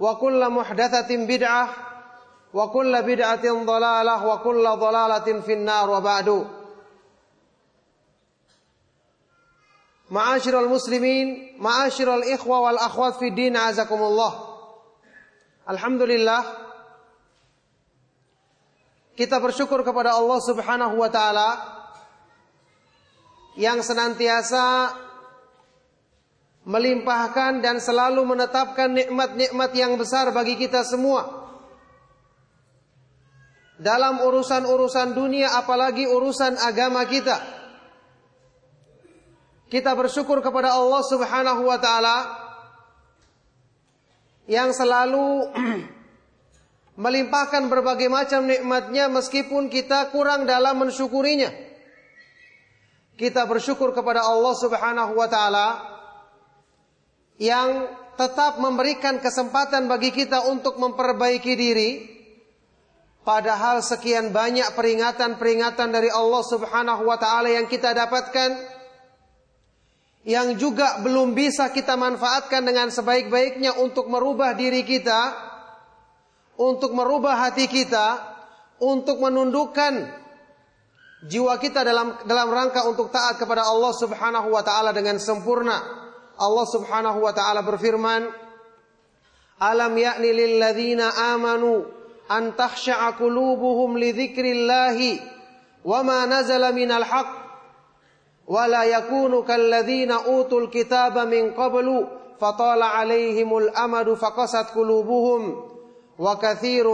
wa kullu muhdatsatin bid'ah wa kullu bid'atin dhalalah wa kullu dhalalatin finnar wa ba'du Ma'asyiral muslimin, ma'asyiral ikhwa wal akhwat fi din azakumullah. Alhamdulillah kita bersyukur kepada Allah Subhanahu wa taala yang senantiasa melimpahkan dan selalu menetapkan nikmat-nikmat yang besar bagi kita semua. Dalam urusan-urusan dunia apalagi urusan agama kita. Kita bersyukur kepada Allah Subhanahu wa taala yang selalu melimpahkan berbagai macam nikmatnya meskipun kita kurang dalam mensyukurinya. Kita bersyukur kepada Allah Subhanahu wa taala yang tetap memberikan kesempatan bagi kita untuk memperbaiki diri. Padahal sekian banyak peringatan-peringatan dari Allah Subhanahu wa taala yang kita dapatkan yang juga belum bisa kita manfaatkan dengan sebaik-baiknya untuk merubah diri kita untuk merubah hati kita untuk menundukkan jiwa kita dalam dalam rangka untuk taat kepada Allah Subhanahu wa taala dengan sempurna Allah Subhanahu wa taala berfirman, "Alam ya'ni lil ladzina amanu an takhsha'a qulubuhum li dzikrillahi wa ma nazala minal haqq wa yakunu kal ladzina utul kitaba min qablu fatala 'alaihimul amadu faqasat qulubuhum wa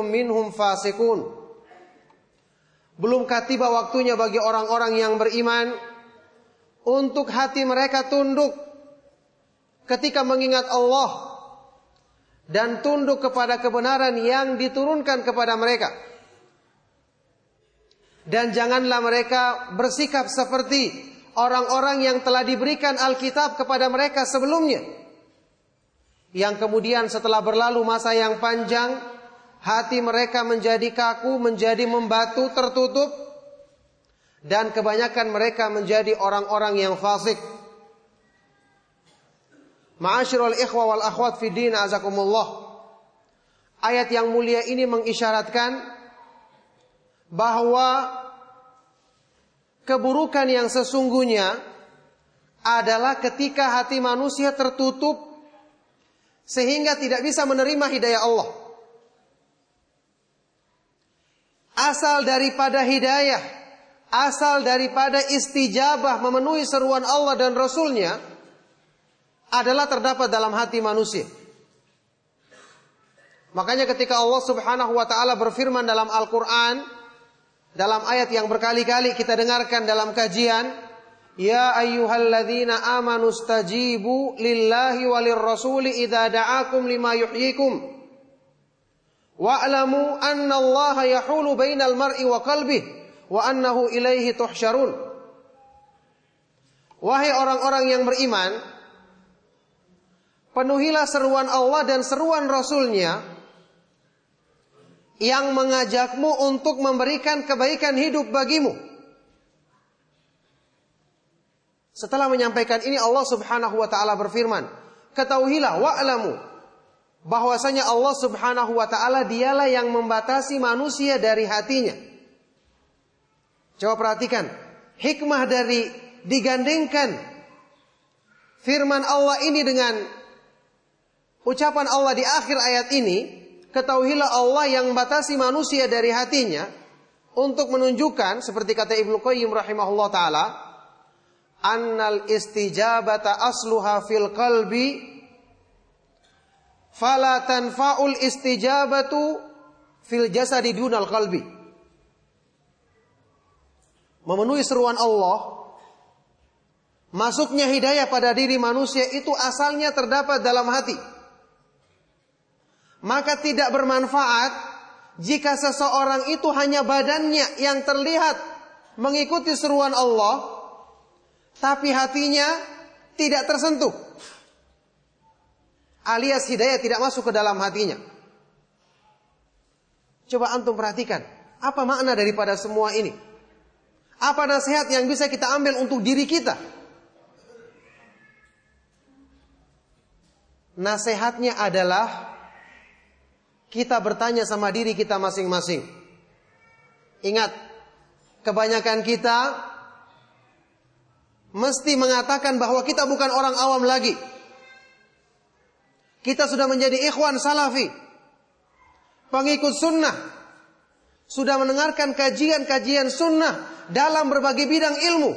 minhum fasiqun." Tiba waktunya bagi orang-orang yang beriman untuk hati mereka tunduk ketika mengingat Allah dan tunduk kepada kebenaran yang diturunkan kepada mereka. Dan janganlah mereka bersikap seperti orang-orang yang telah diberikan Alkitab kepada mereka sebelumnya. Yang kemudian setelah berlalu masa yang panjang, hati mereka menjadi kaku, menjadi membatu, tertutup, dan kebanyakan mereka menjadi orang-orang yang fasik. Ma'asyiral ikhwa wal akhwat fi din azakumullah. Ayat yang mulia ini mengisyaratkan bahwa keburukan yang sesungguhnya adalah ketika hati manusia tertutup sehingga tidak bisa menerima hidayah Allah. Asal daripada hidayah, asal daripada istijabah memenuhi seruan Allah dan Rasulnya, adalah terdapat dalam hati manusia. Makanya ketika Allah Subhanahu wa taala berfirman dalam Al-Qur'an dalam ayat yang berkali-kali kita dengarkan dalam kajian, Ya ayyuhalladzina amanu stajibu lillahi walir rasuli idza da'akum lima yuhyikum. Wa'lamu anna Allah yahulu bainal mar'i wa qalbihi wa annahu ilaihi tuhsyarun. Wahai orang-orang yang beriman, penuhilah seruan Allah dan seruan Rasulnya yang mengajakmu untuk memberikan kebaikan hidup bagimu. Setelah menyampaikan ini Allah Subhanahu wa taala berfirman, "Ketahuilah wa'lamu bahwasanya Allah Subhanahu wa taala dialah yang membatasi manusia dari hatinya." Coba perhatikan hikmah dari digandengkan firman Allah ini dengan ucapan Allah di akhir ayat ini, ketahuilah Allah yang membatasi manusia dari hatinya untuk menunjukkan seperti kata Ibnu Qayyim rahimahullah taala annal istijabata asluha fil qalbi fala tanfa'ul istijabatu fil jasadi dunal qalbi. Memenuhi seruan Allah masuknya hidayah pada diri manusia itu asalnya terdapat dalam hati maka tidak bermanfaat jika seseorang itu hanya badannya yang terlihat mengikuti seruan Allah tapi hatinya tidak tersentuh. Alias hidayah tidak masuk ke dalam hatinya. Coba antum perhatikan, apa makna daripada semua ini? Apa nasihat yang bisa kita ambil untuk diri kita? Nasihatnya adalah kita bertanya sama diri kita masing-masing. Ingat, kebanyakan kita mesti mengatakan bahwa kita bukan orang awam lagi. Kita sudah menjadi ikhwan salafi. Pengikut sunnah. Sudah mendengarkan kajian-kajian sunnah dalam berbagai bidang ilmu.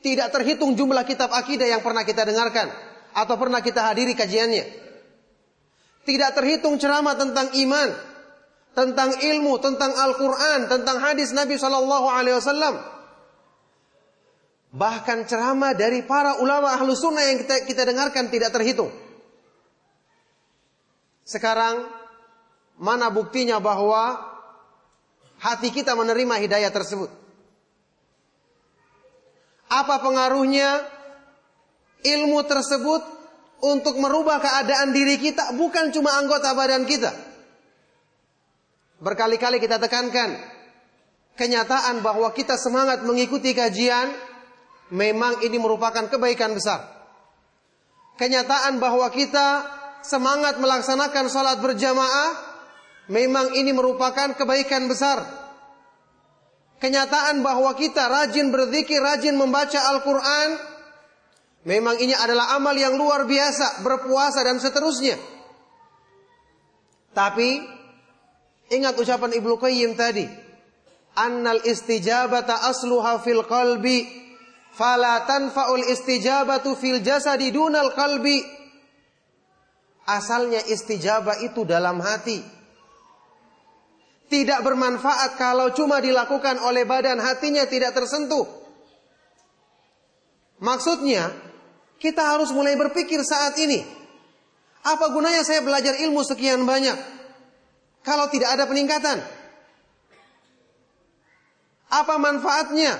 Tidak terhitung jumlah kitab akidah yang pernah kita dengarkan. Atau pernah kita hadiri kajiannya. Tidak terhitung ceramah tentang iman. Tentang ilmu, tentang Al-Quran, tentang hadis Nabi Sallallahu Alaihi Wasallam Bahkan ceramah dari para ulama ahlu sunnah yang kita, kita dengarkan tidak terhitung. Sekarang, mana buktinya bahwa hati kita menerima hidayah tersebut? Apa pengaruhnya ilmu tersebut untuk merubah keadaan diri kita bukan cuma anggota badan kita. Berkali-kali kita tekankan kenyataan bahwa kita semangat mengikuti kajian memang ini merupakan kebaikan besar. Kenyataan bahwa kita semangat melaksanakan sholat berjamaah, memang ini merupakan kebaikan besar. Kenyataan bahwa kita rajin berzikir, rajin membaca Al-Quran, memang ini adalah amal yang luar biasa, berpuasa dan seterusnya. Tapi, ingat ucapan Ibnu Qayyim tadi, annal istijabata asluha fil qalbi fala tanfa'ul istijabatu fil jasadi dunal qalbi. Asalnya istijabah itu dalam hati. Tidak bermanfaat kalau cuma dilakukan oleh badan hatinya tidak tersentuh. Maksudnya, kita harus mulai berpikir saat ini. Apa gunanya saya belajar ilmu sekian banyak? Kalau tidak ada peningkatan. Apa manfaatnya?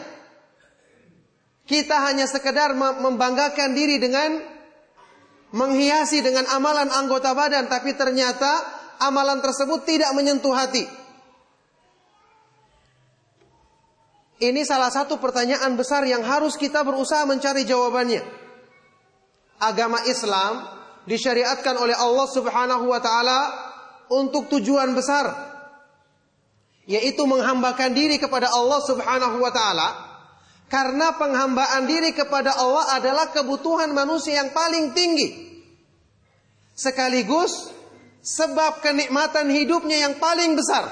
Kita hanya sekedar membanggakan diri dengan menghiasi dengan amalan anggota badan, tapi ternyata amalan tersebut tidak menyentuh hati. Ini salah satu pertanyaan besar yang harus kita berusaha mencari jawabannya. Agama Islam disyariatkan oleh Allah Subhanahu wa taala untuk tujuan besar yaitu menghambakan diri kepada Allah Subhanahu wa taala karena penghambaan diri kepada Allah adalah kebutuhan manusia yang paling tinggi. Sekaligus sebab kenikmatan hidupnya yang paling besar.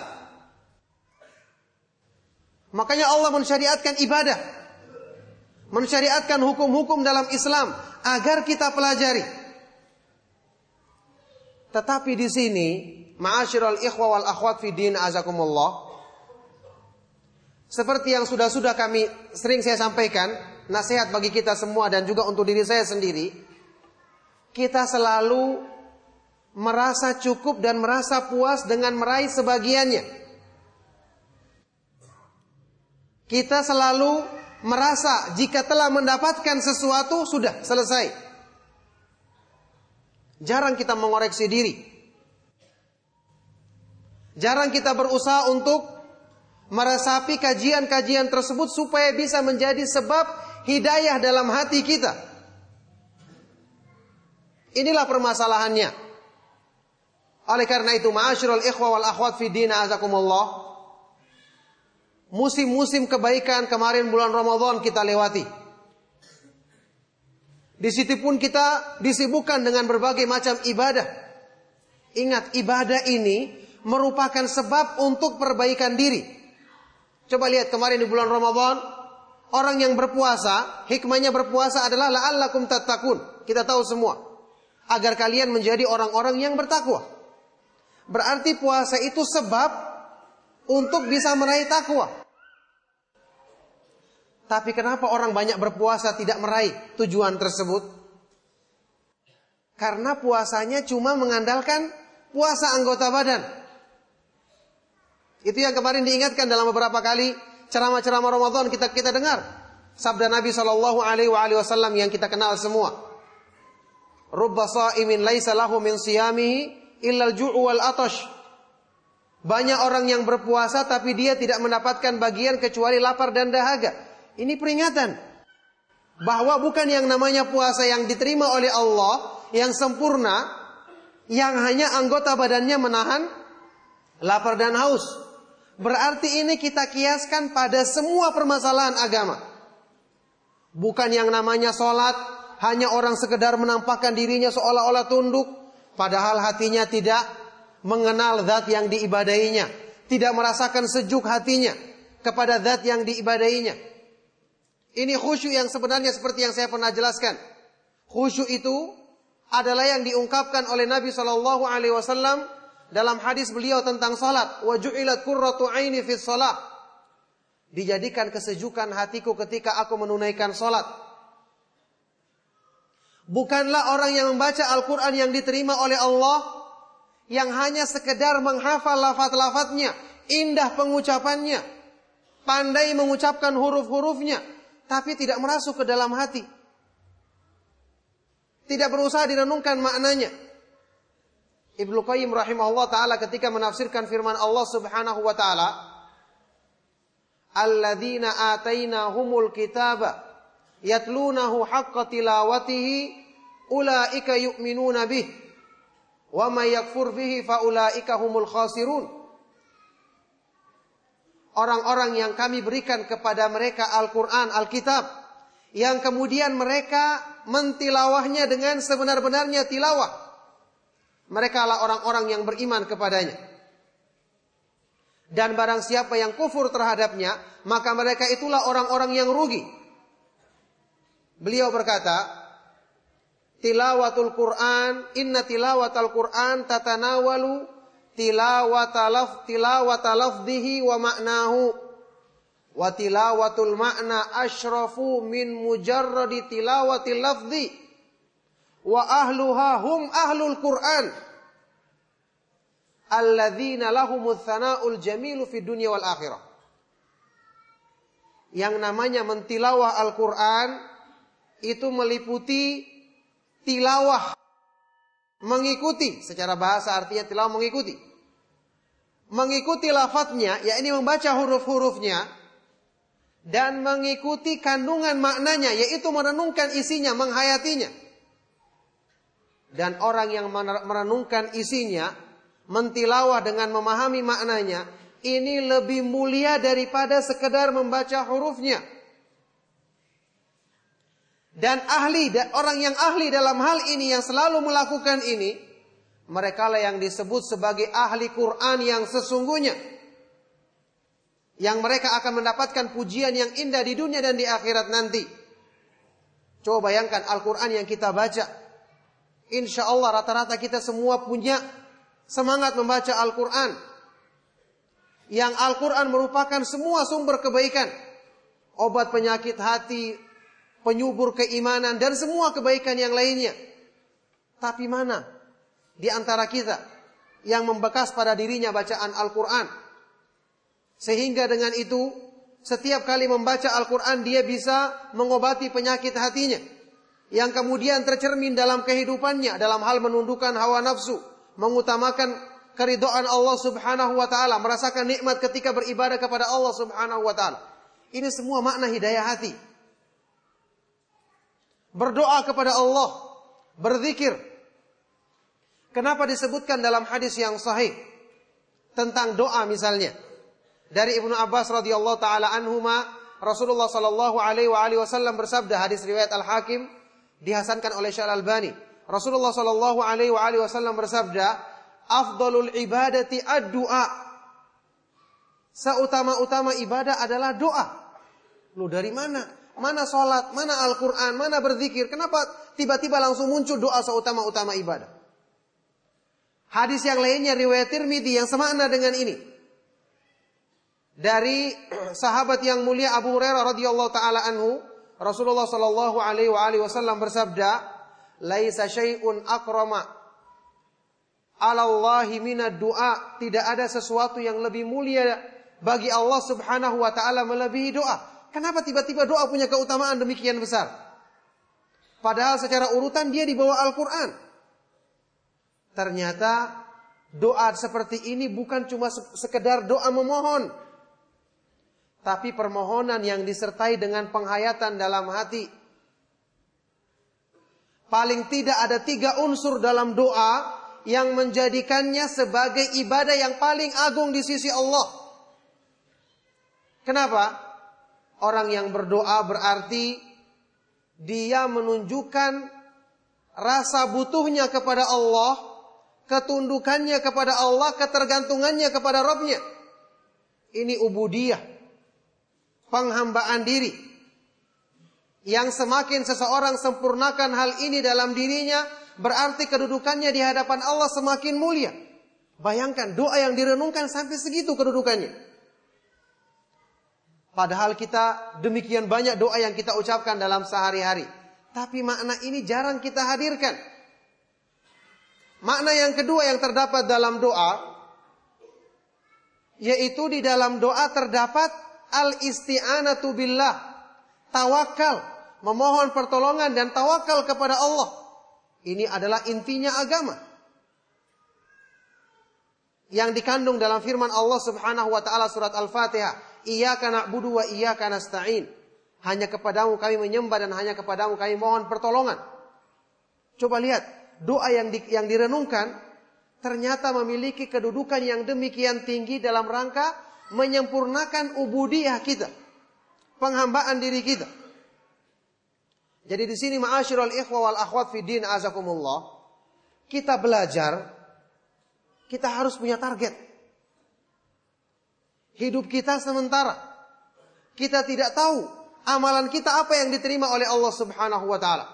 Makanya Allah mensyariatkan ibadah. Mensyariatkan hukum-hukum dalam Islam agar kita pelajari. Tetapi di sini, ma'asyiral ikhwa wal akhwat fi din azakumullah, seperti yang sudah-sudah kami sering saya sampaikan, nasihat bagi kita semua dan juga untuk diri saya sendiri, kita selalu merasa cukup dan merasa puas dengan meraih sebagiannya. Kita selalu merasa jika telah mendapatkan sesuatu sudah selesai. Jarang kita mengoreksi diri. Jarang kita berusaha untuk meresapi kajian-kajian tersebut supaya bisa menjadi sebab hidayah dalam hati kita. Inilah permasalahannya. Oleh karena itu, ma'asyiral ikhwa wal akhwat fi din azakumullah. Musim-musim kebaikan kemarin bulan Ramadan kita lewati. Di situ pun kita disibukkan dengan berbagai macam ibadah. Ingat, ibadah ini merupakan sebab untuk perbaikan diri. Coba lihat kemarin di bulan Ramadan, orang yang berpuasa, hikmahnya berpuasa adalah la'allakum tattaqun. Kita tahu semua. Agar kalian menjadi orang-orang yang bertakwa. Berarti puasa itu sebab untuk bisa meraih takwa. Tapi kenapa orang banyak berpuasa tidak meraih tujuan tersebut? Karena puasanya cuma mengandalkan puasa anggota badan. Itu yang kemarin diingatkan dalam beberapa kali ceramah-ceramah Ramadan kita kita dengar. Sabda Nabi Shallallahu Alaihi Wasallam yang kita kenal semua. Rubba sa'imin laisa lahu min siyamihi illal ju'u wal atash. Banyak orang yang berpuasa tapi dia tidak mendapatkan bagian kecuali lapar dan dahaga. Ini peringatan bahwa bukan yang namanya puasa yang diterima oleh Allah yang sempurna yang hanya anggota badannya menahan lapar dan haus. Berarti ini kita kiaskan pada semua permasalahan agama. Bukan yang namanya sholat, hanya orang sekedar menampakkan dirinya seolah-olah tunduk, padahal hatinya tidak mengenal zat yang diibadahinya, tidak merasakan sejuk hatinya kepada zat yang diibadahinya. Ini khusyuk yang sebenarnya seperti yang saya pernah jelaskan. Khusyuk itu adalah yang diungkapkan oleh Nabi Shallallahu Alaihi Wasallam dalam hadis beliau tentang salat, wa ju'ilat qurratu aini fi salat. Dijadikan kesejukan hatiku ketika aku menunaikan salat. Bukanlah orang yang membaca Al-Quran yang diterima oleh Allah yang hanya sekedar menghafal lafaz-lafaznya, indah pengucapannya, pandai mengucapkan huruf-hurufnya, tapi tidak merasuk ke dalam hati. Tidak berusaha direnungkan maknanya. Ibnu Qayyim rahimahullah taala ketika menafsirkan firman Allah Subhanahu wa taala Alladzina atainahumul kitaba yatlunahu haqqa tilawatihi ulaika yu'minuna bih wa may yakfur ulaika humul khasirun Orang-orang yang kami berikan kepada mereka Al-Qur'an, Al-Kitab yang kemudian mereka mentilawahnya dengan sebenar-benarnya tilawah mereka adalah orang-orang yang beriman kepadanya. Dan barang siapa yang kufur terhadapnya, maka mereka itulah orang-orang yang rugi. Beliau berkata, Tilawatul Quran, inna tilawatul Quran tatanawalu tilawatalaf tilawatalafdihi wa ma'nahu. Wa tilawatul ma'na ashrafu min mujarradi tilawatil lafdi wa ahluha hum ahlul Quran. Alladzina lahumul thana'ul jamilu fid dunya wal akhirah. Yang namanya mentilawah Al-Qur'an itu meliputi tilawah mengikuti secara bahasa artinya tilawah mengikuti. Mengikuti lafadznya yakni membaca huruf-hurufnya dan mengikuti kandungan maknanya yaitu merenungkan isinya, menghayatinya. Dan orang yang merenungkan isinya, mentilawah dengan memahami maknanya, ini lebih mulia daripada sekedar membaca hurufnya. Dan ahli, orang yang ahli dalam hal ini yang selalu melakukan ini, mereka lah yang disebut sebagai ahli Quran yang sesungguhnya. Yang mereka akan mendapatkan pujian yang indah di dunia dan di akhirat nanti. Coba bayangkan Al-Quran yang kita baca. Insya Allah rata-rata kita semua punya semangat membaca Al-Quran. yang Al-Quran merupakan semua sumber kebaikan. Obat penyakit hati, penyubur keimanan, dan semua kebaikan yang lainnya. Tapi mana di antara kita yang membekas pada dirinya bacaan Al-Quran? Sehingga dengan itu, setiap kali membaca Al-Quran, dia bisa mengobati penyakit hatinya. Yang kemudian tercermin dalam kehidupannya, dalam hal menundukkan hawa nafsu, mengutamakan keridoan Allah Subhanahu wa taala, merasakan nikmat ketika beribadah kepada Allah Subhanahu wa taala. Ini semua makna hidayah hati. Berdoa kepada Allah, berzikir. Kenapa disebutkan dalam hadis yang sahih tentang doa misalnya? Dari Ibnu Abbas radhiyallahu taala anhuma, Rasulullah sallallahu alaihi wasallam bersabda hadis riwayat Al-Hakim dihasankan oleh Syekh Al-Albani. Rasulullah sallallahu alaihi wasallam bersabda, afdalul ibadati ad-du'a. Seutama-utama ibadah adalah doa. Lu dari mana? Mana sholat, mana Al-Quran, mana berzikir. Kenapa tiba-tiba langsung muncul doa seutama-utama ibadah? Hadis yang lainnya riwayat Tirmidzi yang semakna dengan ini. Dari sahabat yang mulia Abu Hurairah radhiyallahu taala anhu, Rasulullah sallallahu alaihi wasallam bersabda, "Laisa syai'un akrama alallahi minad doa. Tidak ada sesuatu yang lebih mulia bagi Allah subhanahu wa ta'ala melebihi doa. Kenapa tiba-tiba doa punya keutamaan demikian besar? Padahal secara urutan dia di bawah Al-Quran. Ternyata doa seperti ini bukan cuma sekedar doa memohon. Tapi permohonan yang disertai dengan penghayatan dalam hati. Paling tidak ada tiga unsur dalam doa yang menjadikannya sebagai ibadah yang paling agung di sisi Allah. Kenapa? Orang yang berdoa berarti dia menunjukkan rasa butuhnya kepada Allah, ketundukannya kepada Allah, ketergantungannya kepada Rabbnya. Ini ubudiyah, penghambaan diri. Yang semakin seseorang sempurnakan hal ini dalam dirinya, berarti kedudukannya di hadapan Allah semakin mulia. Bayangkan doa yang direnungkan sampai segitu kedudukannya. Padahal kita demikian banyak doa yang kita ucapkan dalam sehari-hari. Tapi makna ini jarang kita hadirkan. Makna yang kedua yang terdapat dalam doa yaitu di dalam doa terdapat al-isti'anatu billah, tawakal, memohon pertolongan dan tawakal kepada Allah. Ini adalah intinya agama. Yang dikandung dalam firman Allah Subhanahu wa taala surat Al-Fatihah, "Iyyaka na'budu wa iyyaka nasta'in." Hanya kepadamu kami menyembah dan hanya kepadamu kami mohon pertolongan. Coba lihat, doa yang di, yang direnungkan ternyata memiliki kedudukan yang demikian tinggi dalam rangka menyempurnakan ubudiyah kita. Penghambaan diri kita. Jadi di sini ma'asyiral ikhwa wal akhwat fi din azakumullah. Kita belajar kita harus punya target. Hidup kita sementara. Kita tidak tahu amalan kita apa yang diterima oleh Allah Subhanahu wa taala.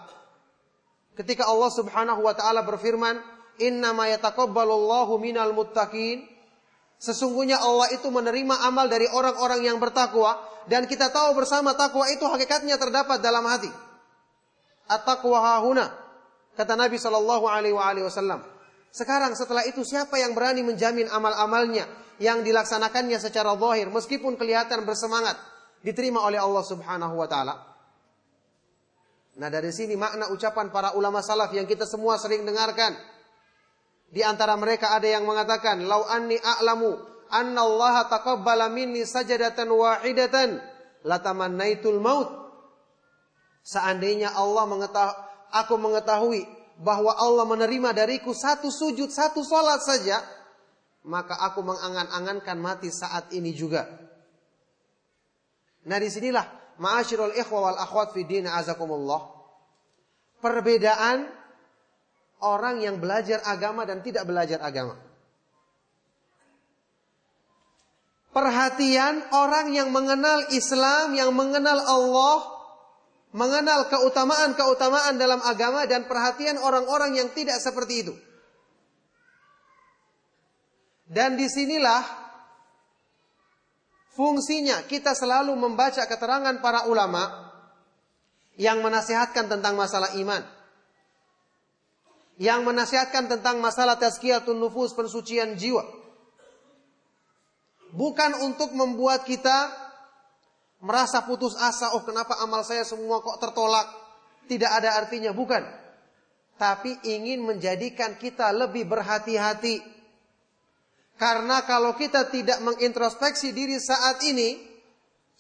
Ketika Allah Subhanahu wa taala berfirman, "Innama yataqabbalullahu minal muttaqin." Sesungguhuna Allah itu menerima amal dari orang-orang yang bertakwa dan kita tahu bersama takwa itu hakikatnya terdapat dalam hati. At-taqwa hahuna. Kata Nabi Shallallahu alaihi wasallam. Sekarang setelah itu siapa yang berani menjamin amal-amalnya yang dilaksanakannya secara zahir meskipun kelihatan bersemangat diterima oleh Allah Subhanahu wa taala? Nah, dari sini makna ucapan para ulama salaf yang kita semua sering dengarkan. Di antara mereka ada yang mengatakan, "Lau anni a'lamu anna Allah taqabbala minni sajadatan wahidatan latamannaitul maut." Seandainya Allah mengetahui, aku mengetahui bahwa Allah menerima dariku satu sujud, satu sholat saja, maka aku mengangan-angankan mati saat ini juga. Nah di sinilah ma'asyirul ikhwa wal akhwat fi din azakumullah. Perbedaan orang yang belajar agama dan tidak belajar agama. Perhatian orang yang mengenal Islam, yang mengenal Allah, mengenal keutamaan-keutamaan dalam agama dan perhatian orang-orang yang tidak seperti itu. Dan di sinilah fungsinya kita selalu membaca keterangan para ulama yang menasihatkan tentang masalah iman. Yang menasihatkan tentang masalah tazkiyatun nufus, pensucian jiwa. Bukan untuk membuat kita merasa putus asa, oh kenapa amal saya semua kok tertolak. Tidak ada artinya, bukan. Tapi ingin menjadikan kita lebih berhati-hati. Karena kalau kita tidak mengintrospeksi diri saat ini,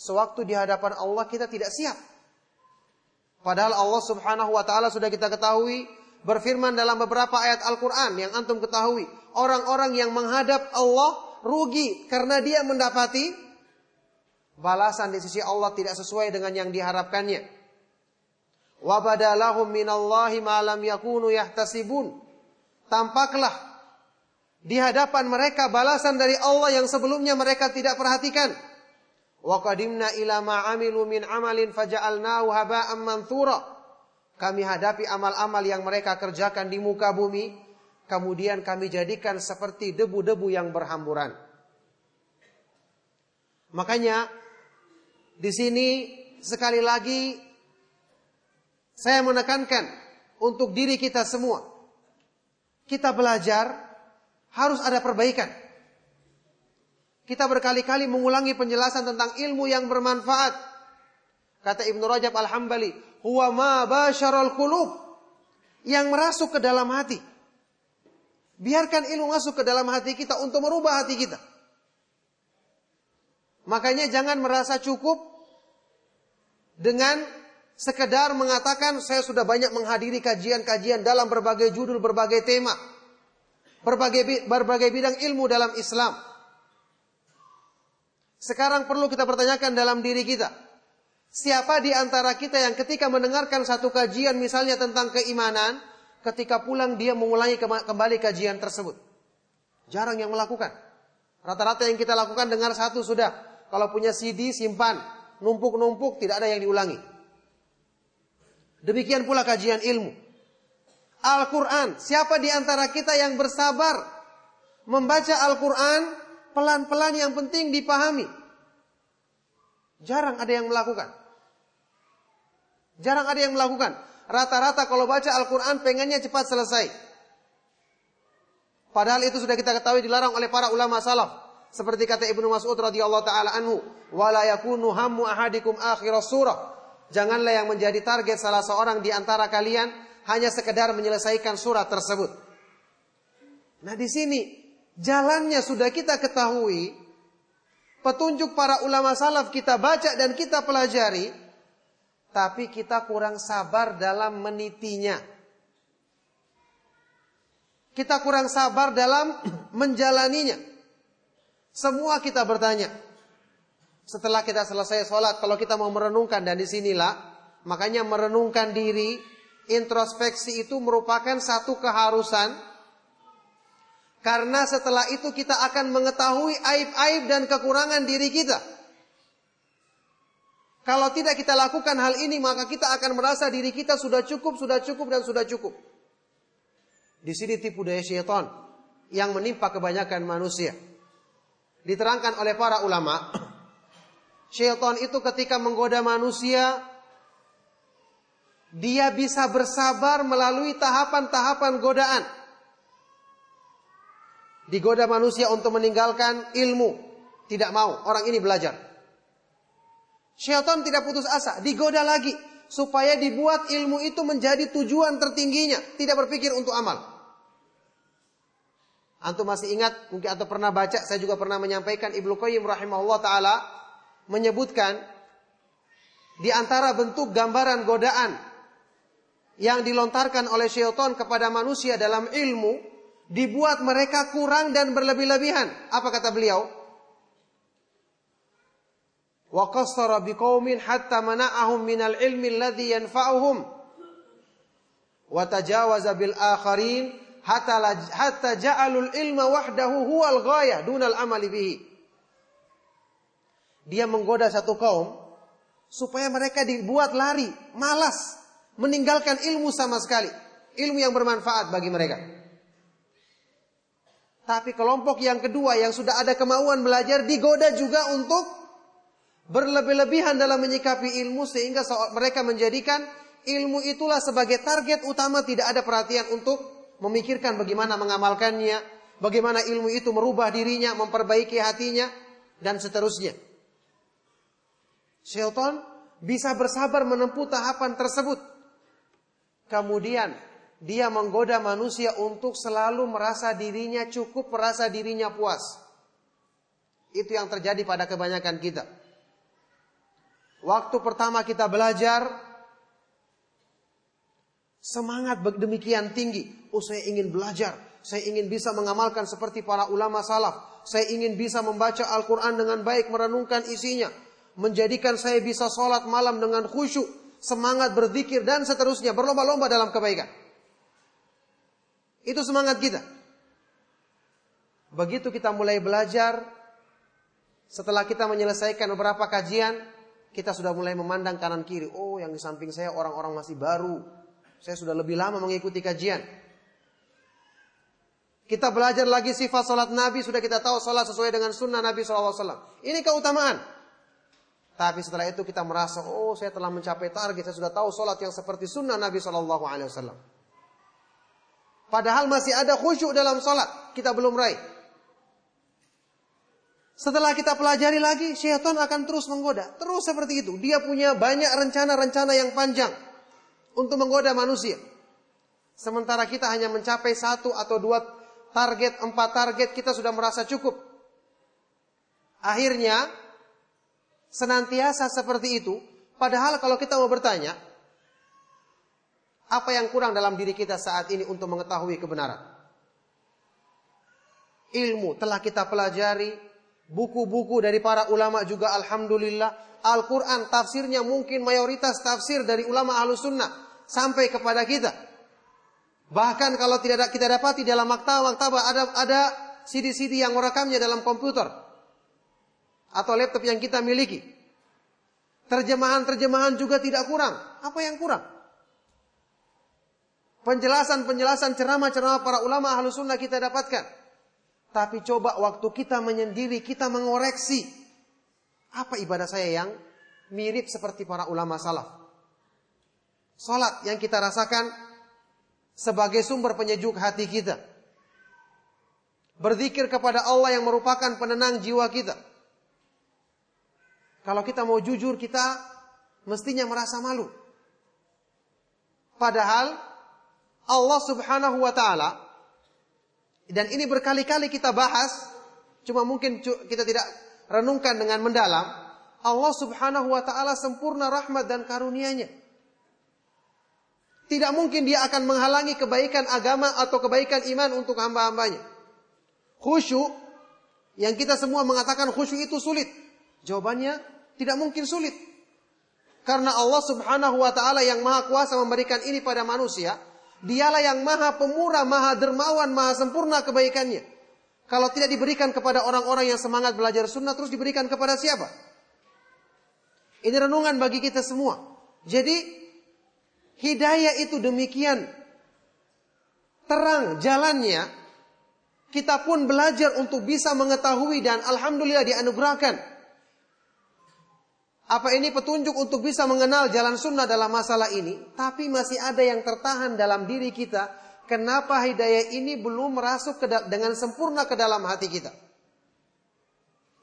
sewaktu di hadapan Allah kita tidak siap. Padahal Allah Subhanahu wa taala sudah kita ketahui berfirman dalam beberapa ayat Al-Qur'an yang antum ketahui, orang-orang yang menghadap Allah rugi karena dia mendapati balasan di sisi Allah tidak sesuai dengan yang diharapkannya. Wa badalahum minallahi ma lam yakunu yahtasibun. Tampaklah di hadapan mereka balasan dari Allah yang sebelumnya mereka tidak perhatikan. Wa qadimna ila ma amilu min amalin faja'alnahu haba'an manthura. Kami hadapi amal-amal yang mereka kerjakan di muka bumi, kemudian kami jadikan seperti debu-debu yang berhamburan. Makanya di sini sekali lagi saya menekankan untuk diri kita semua. Kita belajar harus ada perbaikan. Kita berkali-kali mengulangi penjelasan tentang ilmu yang bermanfaat. Kata Ibnu Rajab Al-Hambali, huwa ma basyaral qulub yang merasuk ke dalam hati. Biarkan ilmu masuk ke dalam hati kita untuk merubah hati kita. Makanya jangan merasa cukup dengan sekedar mengatakan saya sudah banyak menghadiri kajian-kajian dalam berbagai judul, berbagai tema, berbagai berbagai bidang ilmu dalam Islam. Sekarang perlu kita pertanyakan dalam diri kita. Siapa di antara kita yang ketika mendengarkan satu kajian misalnya tentang keimanan, ketika pulang dia mengulangi kembali kajian tersebut? Jarang yang melakukan. Rata-rata yang kita lakukan dengar satu sudah. Kalau punya CD simpan, numpuk-numpuk tidak ada yang diulangi. Demikian pula kajian ilmu. Al-Quran. Siapa di antara kita yang bersabar membaca Al-Quran pelan-pelan yang penting dipahami. Jarang ada yang melakukan. Jarang ada yang melakukan. Rata-rata kalau baca Al-Quran pengennya cepat selesai. Padahal itu sudah kita ketahui dilarang oleh para ulama salaf. Seperti kata Ibnu Mas'ud radhiyallahu taala anhu, "Wala yakunu hammu ahadikum akhir surah." Janganlah yang menjadi target salah seorang di antara kalian hanya sekedar menyelesaikan surat tersebut. Nah, di sini Jalannya sudah kita ketahui. Petunjuk para ulama salaf kita baca dan kita pelajari. Tapi kita kurang sabar dalam menitinya. Kita kurang sabar dalam menjalaninya. Semua kita bertanya. Setelah kita selesai sholat, kalau kita mau merenungkan dan di sinilah, makanya merenungkan diri, introspeksi itu merupakan satu keharusan karena setelah itu kita akan mengetahui aib-aib dan kekurangan diri kita. Kalau tidak kita lakukan hal ini, maka kita akan merasa diri kita sudah cukup, sudah cukup, dan sudah cukup. Di sini tipu daya syaitan yang menimpa kebanyakan manusia. Diterangkan oleh para ulama, syaitan itu ketika menggoda manusia, dia bisa bersabar melalui tahapan-tahapan godaan. Digoda manusia untuk meninggalkan ilmu. Tidak mau. Orang ini belajar. Syaitan tidak putus asa. Digoda lagi. Supaya dibuat ilmu itu menjadi tujuan tertingginya. Tidak berpikir untuk amal. Antum masih ingat, mungkin atau pernah baca, saya juga pernah menyampaikan Ibnu Qayyim rahimahullah taala menyebutkan di antara bentuk gambaran godaan yang dilontarkan oleh syaitan kepada manusia dalam ilmu dibuat mereka kurang dan berlebih-lebihan. Apa kata beliau? Wa qassara biqaumin hatta mana'ahum minal ilmi alladhi yanfa'uhum wa hatta hatta ja'alul ilma wahdahu huwal ghayah dunal amali bihi. Dia menggoda satu kaum supaya mereka dibuat lari, malas, meninggalkan ilmu sama sekali. Ilmu yang bermanfaat bagi mereka. Tapi kelompok yang kedua yang sudah ada kemauan belajar digoda juga untuk berlebih-lebihan dalam menyikapi ilmu sehingga mereka menjadikan ilmu itulah sebagai target utama tidak ada perhatian untuk memikirkan bagaimana mengamalkannya, bagaimana ilmu itu merubah dirinya, memperbaiki hatinya dan seterusnya. Syaitan bisa bersabar menempuh tahapan tersebut. Kemudian dia menggoda manusia untuk selalu merasa dirinya cukup, merasa dirinya puas. Itu yang terjadi pada kebanyakan kita. Waktu pertama kita belajar, semangat demikian tinggi. Oh saya ingin belajar, saya ingin bisa mengamalkan seperti para ulama salaf. Saya ingin bisa membaca Al-Quran dengan baik, merenungkan isinya. Menjadikan saya bisa sholat malam dengan khusyuk, semangat berzikir dan seterusnya. Berlomba-lomba dalam kebaikan. Itu semangat kita. Begitu kita mulai belajar, setelah kita menyelesaikan beberapa kajian, kita sudah mulai memandang kanan kiri. Oh, yang di samping saya orang-orang masih baru. Saya sudah lebih lama mengikuti kajian. Kita belajar lagi sifat salat Nabi, sudah kita tahu salat sesuai dengan sunnah Nabi SAW. Ini keutamaan. Tapi setelah itu kita merasa, oh saya telah mencapai target, saya sudah tahu salat yang seperti sunnah Nabi SAW. Padahal masih ada khusyuk dalam salat, kita belum raih. Setelah kita pelajari lagi, syaitan akan terus menggoda. Terus seperti itu. Dia punya banyak rencana-rencana yang panjang untuk menggoda manusia. Sementara kita hanya mencapai satu atau dua target, empat target, kita sudah merasa cukup. Akhirnya, senantiasa seperti itu. Padahal kalau kita mau bertanya, apa yang kurang dalam diri kita saat ini untuk mengetahui kebenaran? Ilmu telah kita pelajari, Buku-buku dari para ulama juga alhamdulillah. Al-Quran tafsirnya mungkin mayoritas tafsir dari ulama ahlu sunnah. Sampai kepada kita. Bahkan kalau tidak kita dapati dalam maktaba-maktaba ada ada CD-CD yang merekamnya dalam komputer. Atau laptop yang kita miliki. Terjemahan-terjemahan juga tidak kurang. Apa yang kurang? Penjelasan-penjelasan ceramah-ceramah para ulama ahlu sunnah kita dapatkan. Tapi coba waktu kita menyendiri, kita mengoreksi. Apa ibadah saya yang mirip seperti para ulama salaf. Salat yang kita rasakan sebagai sumber penyejuk hati kita. Berzikir kepada Allah yang merupakan penenang jiwa kita. Kalau kita mau jujur, kita mestinya merasa malu. Padahal Allah subhanahu wa ta'ala dan ini berkali-kali kita bahas, cuma mungkin kita tidak renungkan dengan mendalam. Allah Subhanahu wa taala sempurna rahmat dan karunia-Nya. Tidak mungkin dia akan menghalangi kebaikan agama atau kebaikan iman untuk hamba-hambanya. Khusyuk yang kita semua mengatakan khusyuk itu sulit. Jawabannya tidak mungkin sulit. Karena Allah Subhanahu wa taala yang Maha Kuasa memberikan ini pada manusia, Dialah yang maha pemurah, maha dermawan, maha sempurna kebaikannya. Kalau tidak diberikan kepada orang-orang yang semangat belajar sunnah, terus diberikan kepada siapa? Ini renungan bagi kita semua. Jadi, hidayah itu demikian terang jalannya, kita pun belajar untuk bisa mengetahui dan Alhamdulillah dianugerahkan apa ini petunjuk untuk bisa mengenal jalan sunnah dalam masalah ini? Tapi masih ada yang tertahan dalam diri kita. Kenapa hidayah ini belum merasuk dengan sempurna ke dalam hati kita?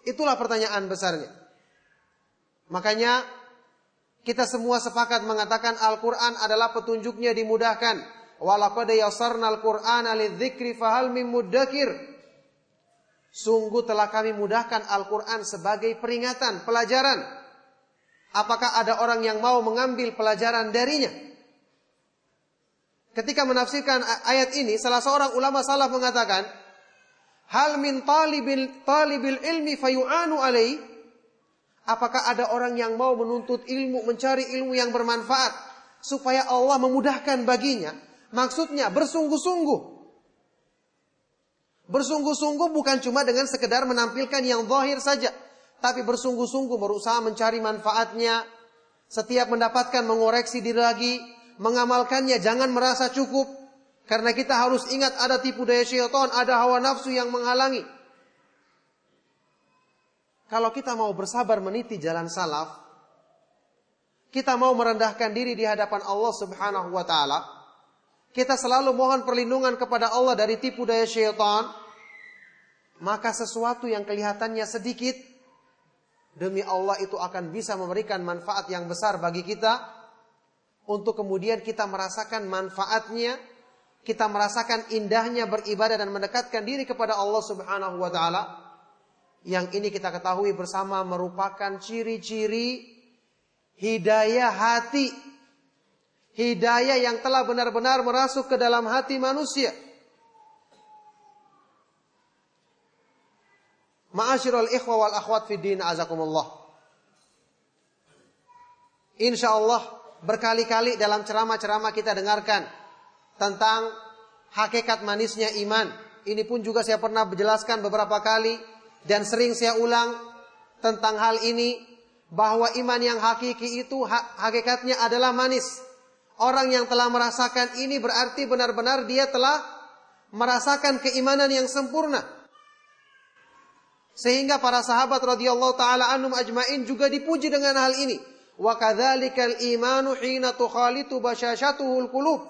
Itulah pertanyaan besarnya. Makanya kita semua sepakat mengatakan Al-Quran adalah petunjuknya dimudahkan. Walaqad yasarna al-Qur'an lidzikri fahal muddakir. Sungguh telah kami mudahkan Al-Quran sebagai peringatan, pelajaran Apakah ada orang yang mau mengambil pelajaran darinya? Ketika menafsirkan ayat ini, salah seorang ulama salaf mengatakan, Hal min talibil, talibil ilmi fayu'anu alaih. Apakah ada orang yang mau menuntut ilmu, mencari ilmu yang bermanfaat, supaya Allah memudahkan baginya? Maksudnya bersungguh-sungguh. Bersungguh-sungguh bukan cuma dengan sekedar menampilkan yang zahir saja tapi bersungguh-sungguh berusaha mencari manfaatnya, setiap mendapatkan mengoreksi diri lagi, mengamalkannya jangan merasa cukup karena kita harus ingat ada tipu daya syaitan, ada hawa nafsu yang menghalangi. Kalau kita mau bersabar meniti jalan salaf, kita mau merendahkan diri di hadapan Allah Subhanahu wa taala, kita selalu mohon perlindungan kepada Allah dari tipu daya syaitan, maka sesuatu yang kelihatannya sedikit demi Allah itu akan bisa memberikan manfaat yang besar bagi kita. Untuk kemudian kita merasakan manfaatnya, kita merasakan indahnya beribadah dan mendekatkan diri kepada Allah Subhanahu wa taala yang ini kita ketahui bersama merupakan ciri-ciri hidayah hati. Hidayah yang telah benar-benar merasuk ke dalam hati manusia. Ma'asyiral ikhwa wal akhwat fi din azakumullah. Insyaallah berkali-kali dalam ceramah-ceramah kita dengarkan tentang hakikat manisnya iman. Ini pun juga saya pernah menjelaskan beberapa kali dan sering saya ulang tentang hal ini bahwa iman yang hakiki itu hakikatnya adalah manis. Orang yang telah merasakan ini berarti benar-benar dia telah merasakan keimanan yang sempurna. Sehingga para sahabat radhiyallahu taala anhum ajmain juga dipuji dengan hal ini. Wa kadzalikal imanu hina tukhalitu basyashatuhul qulub.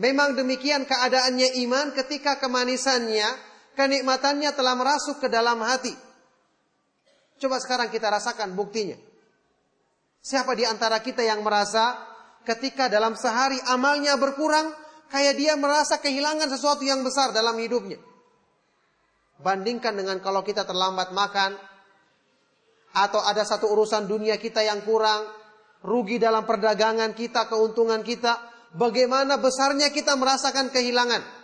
Memang demikian keadaannya iman ketika kemanisannya kenikmatannya telah merasuk ke dalam hati. Coba sekarang kita rasakan buktinya. Siapa di antara kita yang merasa ketika dalam sehari amalnya berkurang, kayak dia merasa kehilangan sesuatu yang besar dalam hidupnya. Bandingkan dengan kalau kita terlambat makan, atau ada satu urusan dunia kita yang kurang, rugi dalam perdagangan kita, keuntungan kita, bagaimana besarnya kita merasakan kehilangan.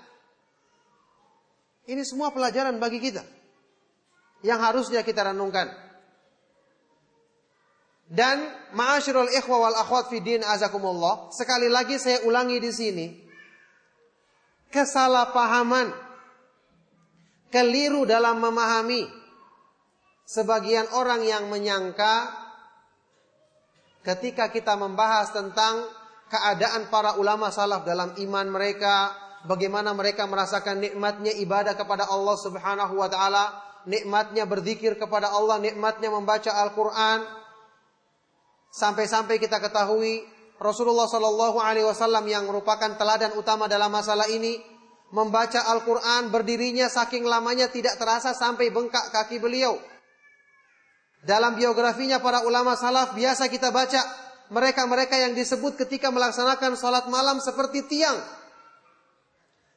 Ini semua pelajaran bagi kita yang harusnya kita renungkan. Dan ma'asyiral ikhwa wal akhwat fi din azakumullah, sekali lagi saya ulangi di sini. Kesalahpahaman keliru dalam memahami sebagian orang yang menyangka ketika kita membahas tentang keadaan para ulama salaf dalam iman mereka, bagaimana mereka merasakan nikmatnya ibadah kepada Allah Subhanahu wa taala, nikmatnya berzikir kepada Allah, nikmatnya membaca Al-Qur'an. Sampai-sampai kita ketahui Rasulullah Shallallahu alaihi wasallam yang merupakan teladan utama dalam masalah ini membaca Al-Qur'an berdirinya saking lamanya tidak terasa sampai bengkak kaki beliau. Dalam biografinya para ulama salaf biasa kita baca mereka-mereka yang disebut ketika melaksanakan salat malam seperti tiang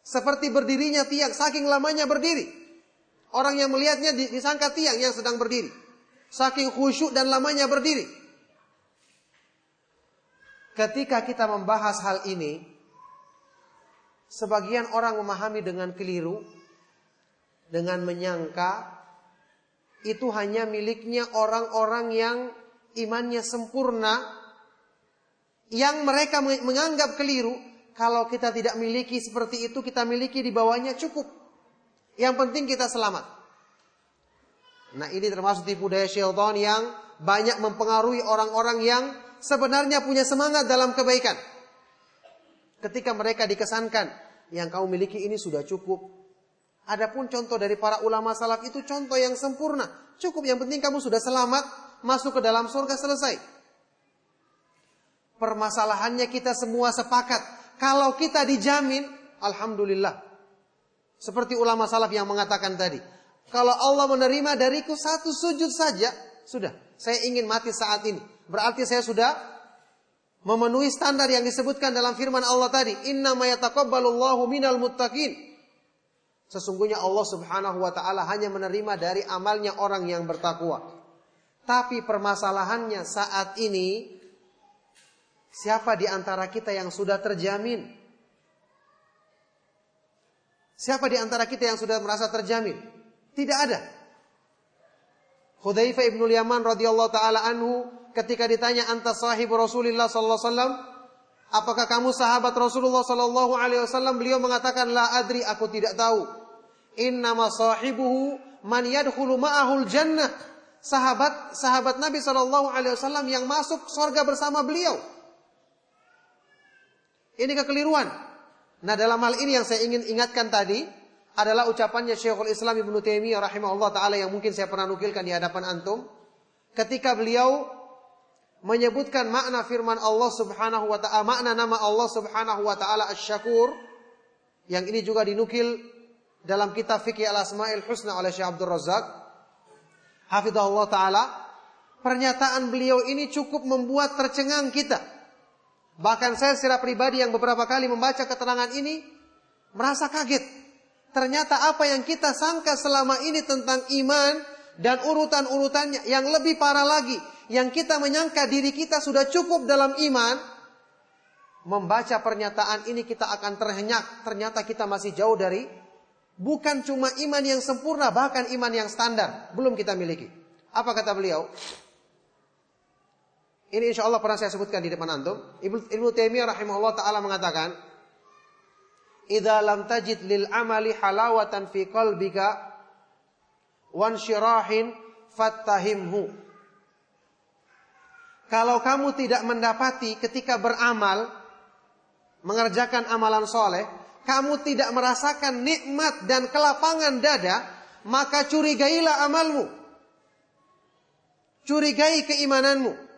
seperti berdirinya tiang, saking lamanya berdiri. Orang yang melihatnya disangka tiang yang sedang berdiri. Saking khusyuk dan lamanya berdiri. Ketika kita membahas hal ini, sebagian orang memahami dengan keliru, dengan menyangka itu hanya miliknya orang-orang yang imannya sempurna, yang mereka menganggap keliru kalau kita tidak miliki seperti itu, kita miliki di bawahnya cukup. Yang penting kita selamat. Nah ini termasuk tipu daya syaitan yang banyak mempengaruhi orang-orang yang sebenarnya punya semangat dalam kebaikan. Ketika mereka dikesankan, yang kamu miliki ini sudah cukup. Adapun contoh dari para ulama salaf itu contoh yang sempurna. Cukup yang penting kamu sudah selamat, masuk ke dalam surga selesai. Permasalahannya kita semua sepakat kalau kita dijamin, Alhamdulillah. Seperti ulama salaf yang mengatakan tadi. Kalau Allah menerima dariku satu sujud saja, sudah. Saya ingin mati saat ini. Berarti saya sudah memenuhi standar yang disebutkan dalam firman Allah tadi. Inna minal muttaqin. Sesungguhnya Allah subhanahu wa ta'ala hanya menerima dari amalnya orang yang bertakwa. Tapi permasalahannya saat ini Siapa di antara kita yang sudah terjamin? Siapa di antara kita yang sudah merasa terjamin? Tidak ada. Hudzaifah ibnu Yaman radhiyallahu taala anhu ketika ditanya anta sahibu Rasulullah sallallahu alaihi wasallam, apakah kamu sahabat Rasulullah sallallahu alaihi wasallam? Beliau mengatakan la adri, aku tidak tahu. Innama sahibuhu man yadkhulu ma'ahul jannah. Sahabat sahabat Nabi sallallahu alaihi wasallam yang masuk surga bersama beliau. Ini kekeliruan. Nah dalam hal ini yang saya ingin ingatkan tadi adalah ucapannya Syekhul Islam Ibnu Taimiyah rahimahullah taala yang mungkin saya pernah nukilkan di hadapan antum. Ketika beliau menyebutkan makna firman Allah Subhanahu wa taala makna nama Allah Subhanahu wa taala Asy-Syakur yang ini juga dinukil dalam kitab Fikih Al-Asmaul Husna oleh Syekh Abdul Razak hafizahullah taala pernyataan beliau ini cukup membuat tercengang kita bahkan saya secara pribadi yang beberapa kali membaca keterangan ini merasa kaget Ternyata apa yang kita sangka selama ini tentang iman dan urutan-urutannya yang lebih parah lagi, yang kita menyangka diri kita sudah cukup dalam iman, membaca pernyataan ini kita akan terhenyak. Ternyata kita masih jauh dari bukan cuma iman yang sempurna, bahkan iman yang standar belum kita miliki. Apa kata beliau? Ini insya Allah pernah saya sebutkan di depan antum. Ibnu, Ibnu Taimiyah rahimahullah taala mengatakan, idza lam tajid lil amali halawatan fi qalbika wan syirahin fattahimhu. Kalau kamu tidak mendapati ketika beramal mengerjakan amalan soleh, kamu tidak merasakan nikmat dan kelapangan dada, maka curigailah amalmu. Curigai keimananmu.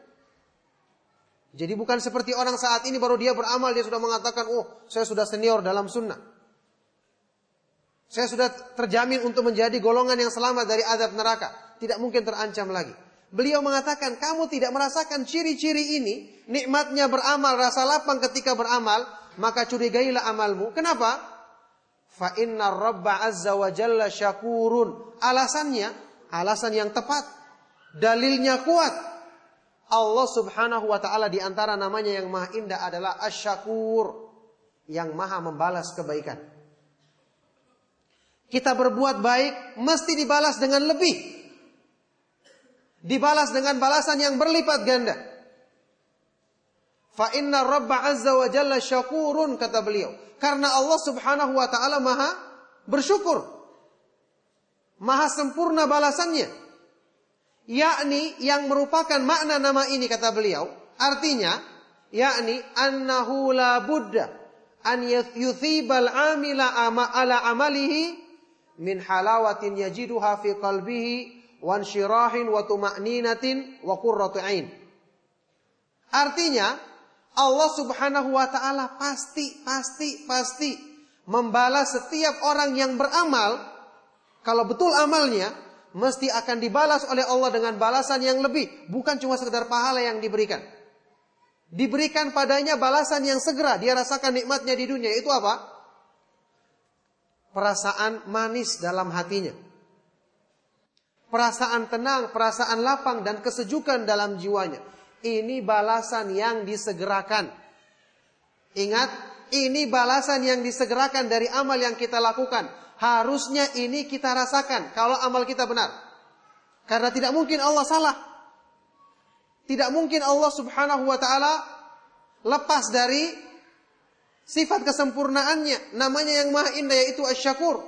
Jadi bukan seperti orang saat ini baru dia beramal dia sudah mengatakan, "Oh, saya sudah senior dalam sunnah." Saya sudah terjamin untuk menjadi golongan yang selamat dari azab neraka, tidak mungkin terancam lagi. Beliau mengatakan, "Kamu tidak merasakan ciri-ciri ini, nikmatnya beramal, rasa lapang ketika beramal, maka curigailah amalmu." Kenapa? Fa inna Rabba azza wa jalla syakurun. Alasannya, alasan yang tepat. Dalilnya kuat Allah Subhanahu wa taala di antara namanya yang maha indah adalah Asyakur yang maha membalas kebaikan. Kita berbuat baik mesti dibalas dengan lebih. Dibalas dengan balasan yang berlipat ganda. Fa inna Rabba azza wa jalla syakurun kata beliau. Karena Allah Subhanahu wa taala maha bersyukur. Maha sempurna balasannya yakni yang merupakan makna nama ini kata beliau artinya yakni annahu la budda an yuthibal amila ama ala amalihi min halawatin yajiduha fi qalbihi wa anshirahin wa tuma'ninatin wa qurratu ain. Artinya Allah Subhanahu wa taala pasti pasti pasti membalas setiap orang yang beramal. Kalau betul amalnya mesti akan dibalas oleh Allah dengan balasan yang lebih, bukan cuma sekedar pahala yang diberikan. Diberikan padanya balasan yang segera dia rasakan nikmatnya di dunia. Itu apa? Perasaan manis dalam hatinya. Perasaan tenang, perasaan lapang dan kesejukan dalam jiwanya. Ini balasan yang disegerakan. Ingat, ini balasan yang disegerakan dari amal yang kita lakukan Harusnya ini kita rasakan kalau amal kita benar. Karena tidak mungkin Allah salah. Tidak mungkin Allah Subhanahu wa taala lepas dari sifat kesempurnaannya, namanya yang maha indah yaitu Asy-Syakur.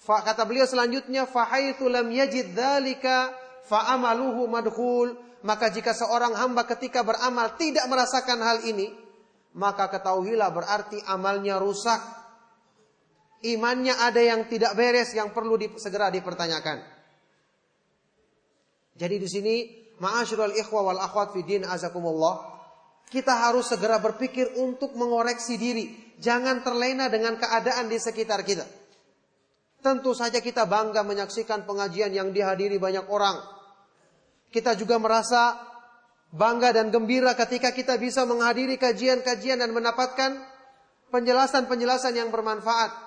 Kata beliau selanjutnya fa haitsu lam yajid dzalika fa amaluhu madkhul maka jika seorang hamba ketika beramal tidak merasakan hal ini maka ketahuilah berarti amalnya rusak Imannya ada yang tidak beres yang perlu di, segera dipertanyakan. Jadi di sini ma'asyiral ikhwa wal akhwat fi din azakumullah, kita harus segera berpikir untuk mengoreksi diri, jangan terlena dengan keadaan di sekitar kita. Tentu saja kita bangga menyaksikan pengajian yang dihadiri banyak orang. Kita juga merasa bangga dan gembira ketika kita bisa menghadiri kajian-kajian dan mendapatkan penjelasan-penjelasan yang bermanfaat.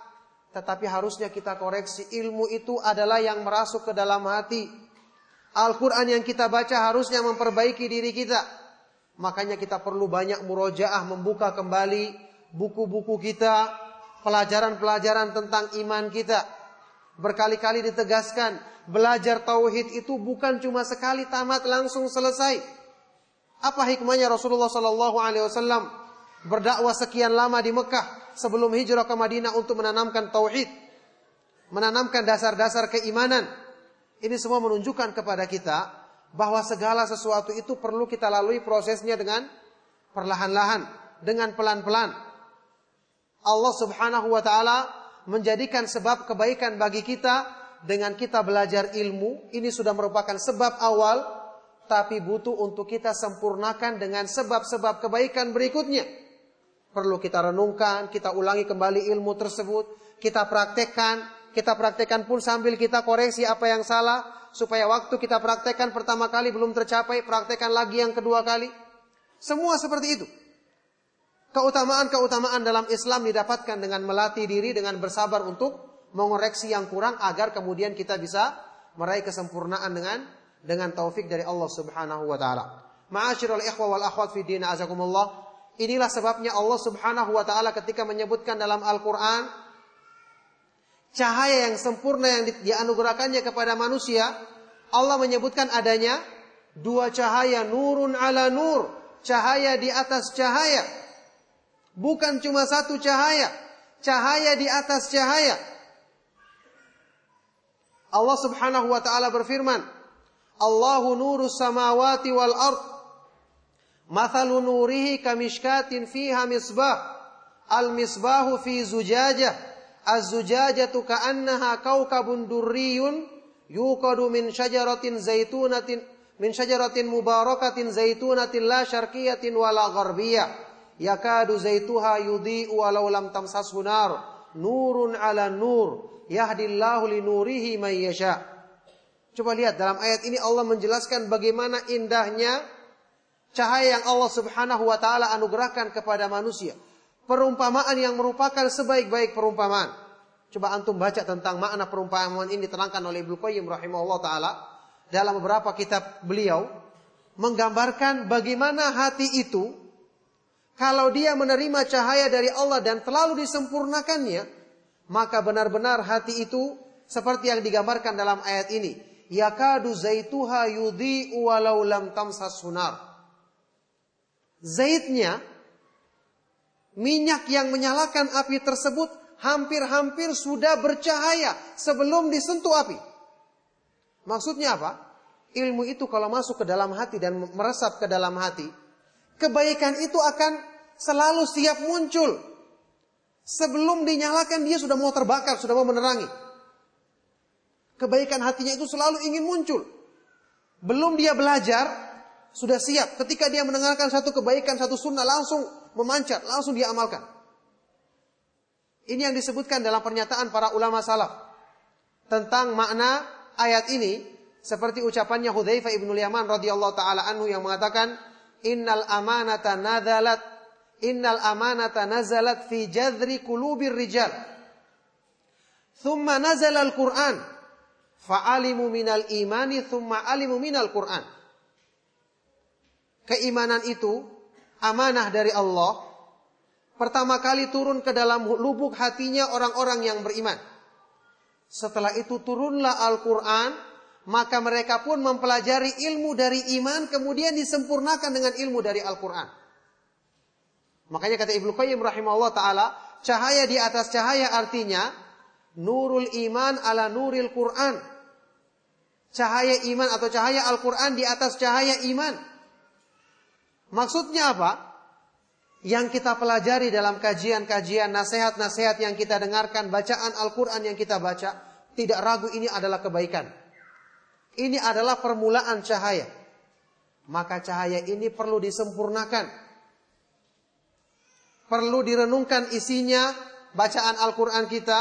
Tetapi harusnya kita koreksi ilmu itu adalah yang merasuk ke dalam hati. Al-Quran yang kita baca harusnya memperbaiki diri kita. Makanya kita perlu banyak murojaah membuka kembali buku-buku kita, pelajaran-pelajaran tentang iman kita. Berkali-kali ditegaskan, belajar tauhid itu bukan cuma sekali tamat langsung selesai. Apa hikmahnya Rasulullah Sallallahu Alaihi Wasallam berdakwah sekian lama di Mekah? sebelum hijrah ke Madinah untuk menanamkan tauhid, menanamkan dasar-dasar keimanan. Ini semua menunjukkan kepada kita bahwa segala sesuatu itu perlu kita lalui prosesnya dengan perlahan-lahan, dengan pelan-pelan. Allah Subhanahu wa taala menjadikan sebab kebaikan bagi kita dengan kita belajar ilmu. Ini sudah merupakan sebab awal tapi butuh untuk kita sempurnakan dengan sebab-sebab kebaikan berikutnya. Perlu kita renungkan, kita ulangi kembali ilmu tersebut, kita praktekkan, kita praktekkan pun sambil kita koreksi apa yang salah supaya waktu kita praktekkan pertama kali belum tercapai, praktekkan lagi yang kedua kali. Semua seperti itu. Keutamaan-keutamaan dalam Islam didapatkan dengan melatih diri dengan bersabar untuk mengoreksi yang kurang agar kemudian kita bisa meraih kesempurnaan dengan dengan taufik dari Allah Subhanahu wa taala. Ma'asyiral ikhwa wal akhwat fi din azakumullah. Inilah sebabnya Allah Subhanahu wa taala ketika menyebutkan dalam Al-Qur'an cahaya yang sempurna yang dianugerahkannya kepada manusia, Allah menyebutkan adanya dua cahaya nurun ala nur, cahaya di atas cahaya. Bukan cuma satu cahaya, cahaya di atas cahaya. Allah Subhanahu wa taala berfirman, Allahu nuru samawati wal ard. Mathalu nurihi kamishkatin fiha misbah. Al misbahu fi zujajah. Az-zujajatu ka'annaha kawkabun durriyun yuqadu min syajaratin zaitunatin min syajaratin mubarakatin zaitunatin la syarqiyatin wala gharbiyah yakadu zaituha yudhi'u walau lam tamsashu nar nurun ala nur yahdillahu li nurihi may yasha coba lihat dalam ayat ini Allah menjelaskan bagaimana indahnya cahaya yang Allah Subhanahu wa taala anugerahkan kepada manusia perumpamaan yang merupakan sebaik-baik perumpamaan coba antum baca tentang makna perumpamaan ini diterangkan oleh Ibnu Qayyim rahimahullah taala dalam beberapa kitab beliau menggambarkan bagaimana hati itu kalau dia menerima cahaya dari Allah dan terlalu disempurnakannya, maka benar-benar hati itu seperti yang digambarkan dalam ayat ini. Yakadu zaituha yudhi walau lam tamsas sunar. Zaitnya, minyak yang menyalakan api tersebut hampir-hampir sudah bercahaya sebelum disentuh api. Maksudnya apa? Ilmu itu kalau masuk ke dalam hati dan meresap ke dalam hati, kebaikan itu akan selalu siap muncul. Sebelum dinyalakan dia sudah mau terbakar, sudah mau menerangi. Kebaikan hatinya itu selalu ingin muncul. Belum dia belajar, sudah siap. Ketika dia mendengarkan satu kebaikan, satu sunnah, langsung memancat, langsung dia amalkan. Ini yang disebutkan dalam pernyataan para ulama salaf. Tentang makna ayat ini, seperti ucapannya Hudzaifah ibnu Yaman radhiyallahu taala anhu yang mengatakan, "Innal amanata nadzalat Innal amanata nazalat fi jadri kulubir rijal. Thumma nazala al-Qur'an. Fa'alimu minal imani thumma alimu minal Qur'an. Keimanan itu amanah dari Allah. Pertama kali turun ke dalam lubuk hatinya orang-orang yang beriman. Setelah itu turunlah Al-Quran, maka mereka pun mempelajari ilmu dari iman, kemudian disempurnakan dengan ilmu dari Al-Quran. Makanya kata Ibnu Qayyim rahimahullah taala, cahaya di atas cahaya artinya nurul iman ala nuril Quran. Cahaya iman atau cahaya Al-Quran di atas cahaya iman. Maksudnya apa? Yang kita pelajari dalam kajian-kajian, nasihat-nasihat yang kita dengarkan, bacaan Al-Quran yang kita baca, tidak ragu ini adalah kebaikan. Ini adalah permulaan cahaya. Maka cahaya ini perlu disempurnakan perlu direnungkan isinya, bacaan Al-Quran kita,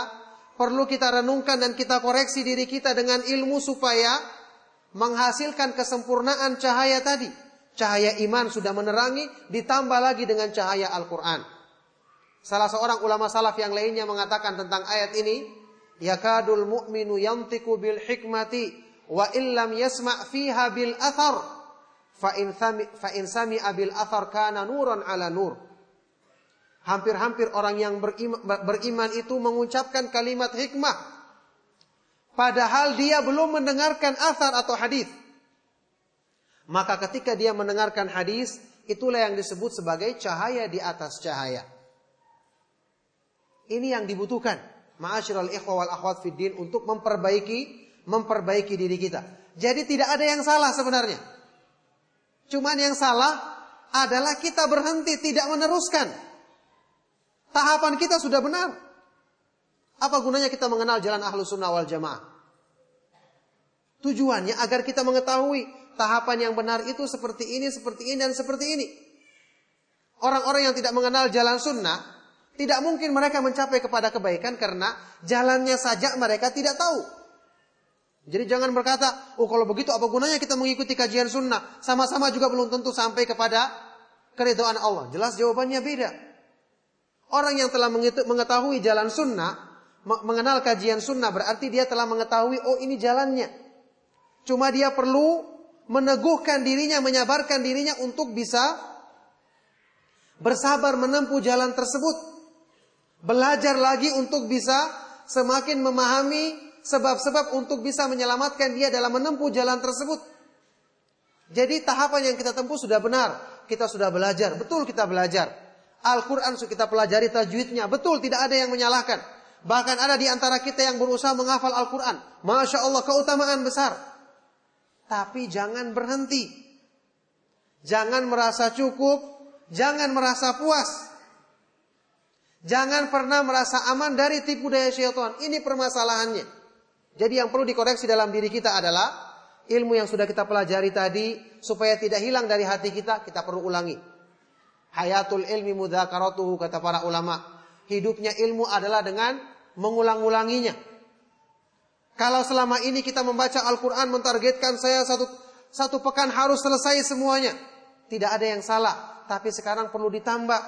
perlu kita renungkan dan kita koreksi diri kita dengan ilmu supaya menghasilkan kesempurnaan cahaya tadi. Cahaya iman sudah menerangi, ditambah lagi dengan cahaya Al-Quran. Salah seorang ulama salaf yang lainnya mengatakan tentang ayat ini, Yakadul mu'minu yantiku bil hikmati, wa illam yasma' fiha bil athar, fa in sami'a bil athar kana nuran ala nur. Hampir-hampir orang yang beriman, beriman itu mengucapkan kalimat hikmah. Padahal dia belum mendengarkan asar atau hadis. Maka ketika dia mendengarkan hadis, itulah yang disebut sebagai cahaya di atas cahaya. Ini yang dibutuhkan. Ma'asyiral ikhwa wal akhwat fiddin untuk memperbaiki memperbaiki diri kita. Jadi tidak ada yang salah sebenarnya. Cuman yang salah adalah kita berhenti tidak meneruskan. Tahapan kita sudah benar. Apa gunanya kita mengenal jalan ahlu sunnah wal jamaah? Tujuannya agar kita mengetahui tahapan yang benar itu seperti ini, seperti ini, dan seperti ini. Orang-orang yang tidak mengenal jalan sunnah, tidak mungkin mereka mencapai kepada kebaikan karena jalannya saja mereka tidak tahu. Jadi jangan berkata, oh kalau begitu apa gunanya kita mengikuti kajian sunnah. Sama-sama juga belum tentu sampai kepada keridhaan Allah. Jelas jawabannya beda. Orang yang telah mengetahui jalan sunnah, mengenal kajian sunnah berarti dia telah mengetahui, oh ini jalannya. Cuma dia perlu meneguhkan dirinya, menyabarkan dirinya untuk bisa bersabar menempuh jalan tersebut. Belajar lagi untuk bisa semakin memahami sebab-sebab untuk bisa menyelamatkan dia dalam menempuh jalan tersebut. Jadi tahapan yang kita tempuh sudah benar. Kita sudah belajar, betul kita belajar. Al-Quran sudah kita pelajari tajwidnya, betul tidak ada yang menyalahkan. Bahkan ada di antara kita yang berusaha menghafal Al-Quran. Masya Allah keutamaan besar. Tapi jangan berhenti. Jangan merasa cukup, jangan merasa puas. Jangan pernah merasa aman dari tipu daya syaitan. Ini permasalahannya. Jadi yang perlu dikoreksi dalam diri kita adalah ilmu yang sudah kita pelajari tadi supaya tidak hilang dari hati kita, kita perlu ulangi. Hayatul ilmi mudzakaratuhu kata para ulama. Hidupnya ilmu adalah dengan mengulang-ulanginya. Kalau selama ini kita membaca Al-Quran mentargetkan saya satu, satu pekan harus selesai semuanya. Tidak ada yang salah. Tapi sekarang perlu ditambah.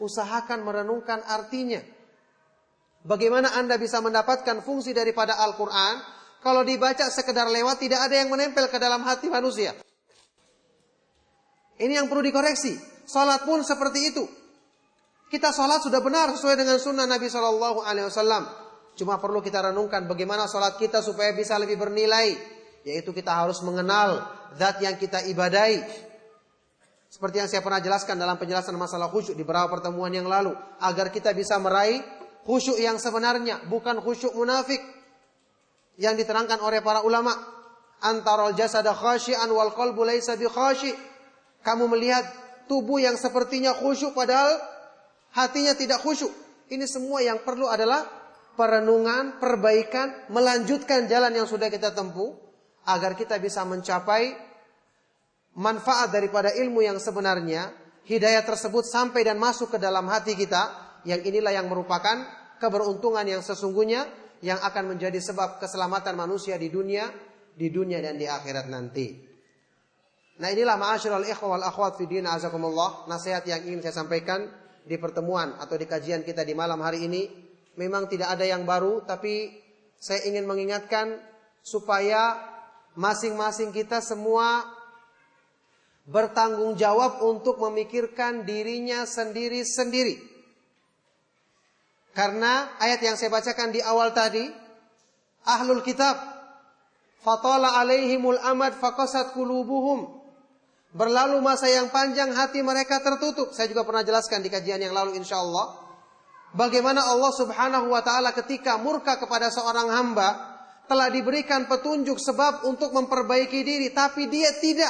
Usahakan merenungkan artinya. Bagaimana Anda bisa mendapatkan fungsi daripada Al-Quran. Kalau dibaca sekedar lewat tidak ada yang menempel ke dalam hati manusia. Ini yang perlu dikoreksi. Salat pun seperti itu. Kita salat sudah benar sesuai dengan sunnah Nabi Shallallahu Alaihi Wasallam. Cuma perlu kita renungkan bagaimana sholat kita supaya bisa lebih bernilai. Yaitu kita harus mengenal zat yang kita ibadai. Seperti yang saya pernah jelaskan dalam penjelasan masalah khusyuk di beberapa pertemuan yang lalu. Agar kita bisa meraih khusyuk yang sebenarnya. Bukan khusyuk munafik. Yang diterangkan oleh para ulama. Antarul jasada khasyian wal qalbu laysa bi khasyi. Kamu melihat tubuh yang sepertinya khusyuk padahal hatinya tidak khusyuk. Ini semua yang perlu adalah perenungan, perbaikan, melanjutkan jalan yang sudah kita tempuh agar kita bisa mencapai manfaat daripada ilmu yang sebenarnya, hidayah tersebut sampai dan masuk ke dalam hati kita, yang inilah yang merupakan keberuntungan yang sesungguhnya yang akan menjadi sebab keselamatan manusia di dunia, di dunia dan di akhirat nanti. Nah inilah ma'asyiral ikhwal akhwat fi din azakumullah, nasihat yang ingin saya sampaikan di pertemuan atau di kajian kita di malam hari ini memang tidak ada yang baru, tapi saya ingin mengingatkan supaya masing-masing kita semua bertanggung jawab untuk memikirkan dirinya sendiri-sendiri. Karena ayat yang saya bacakan di awal tadi, ahlul kitab, fatala alaihimul amad fakosat kulubuhum. Berlalu masa yang panjang hati mereka tertutup. Saya juga pernah jelaskan di kajian yang lalu insya Allah. Bagaimana Allah Subhanahu wa taala ketika murka kepada seorang hamba telah diberikan petunjuk sebab untuk memperbaiki diri tapi dia tidak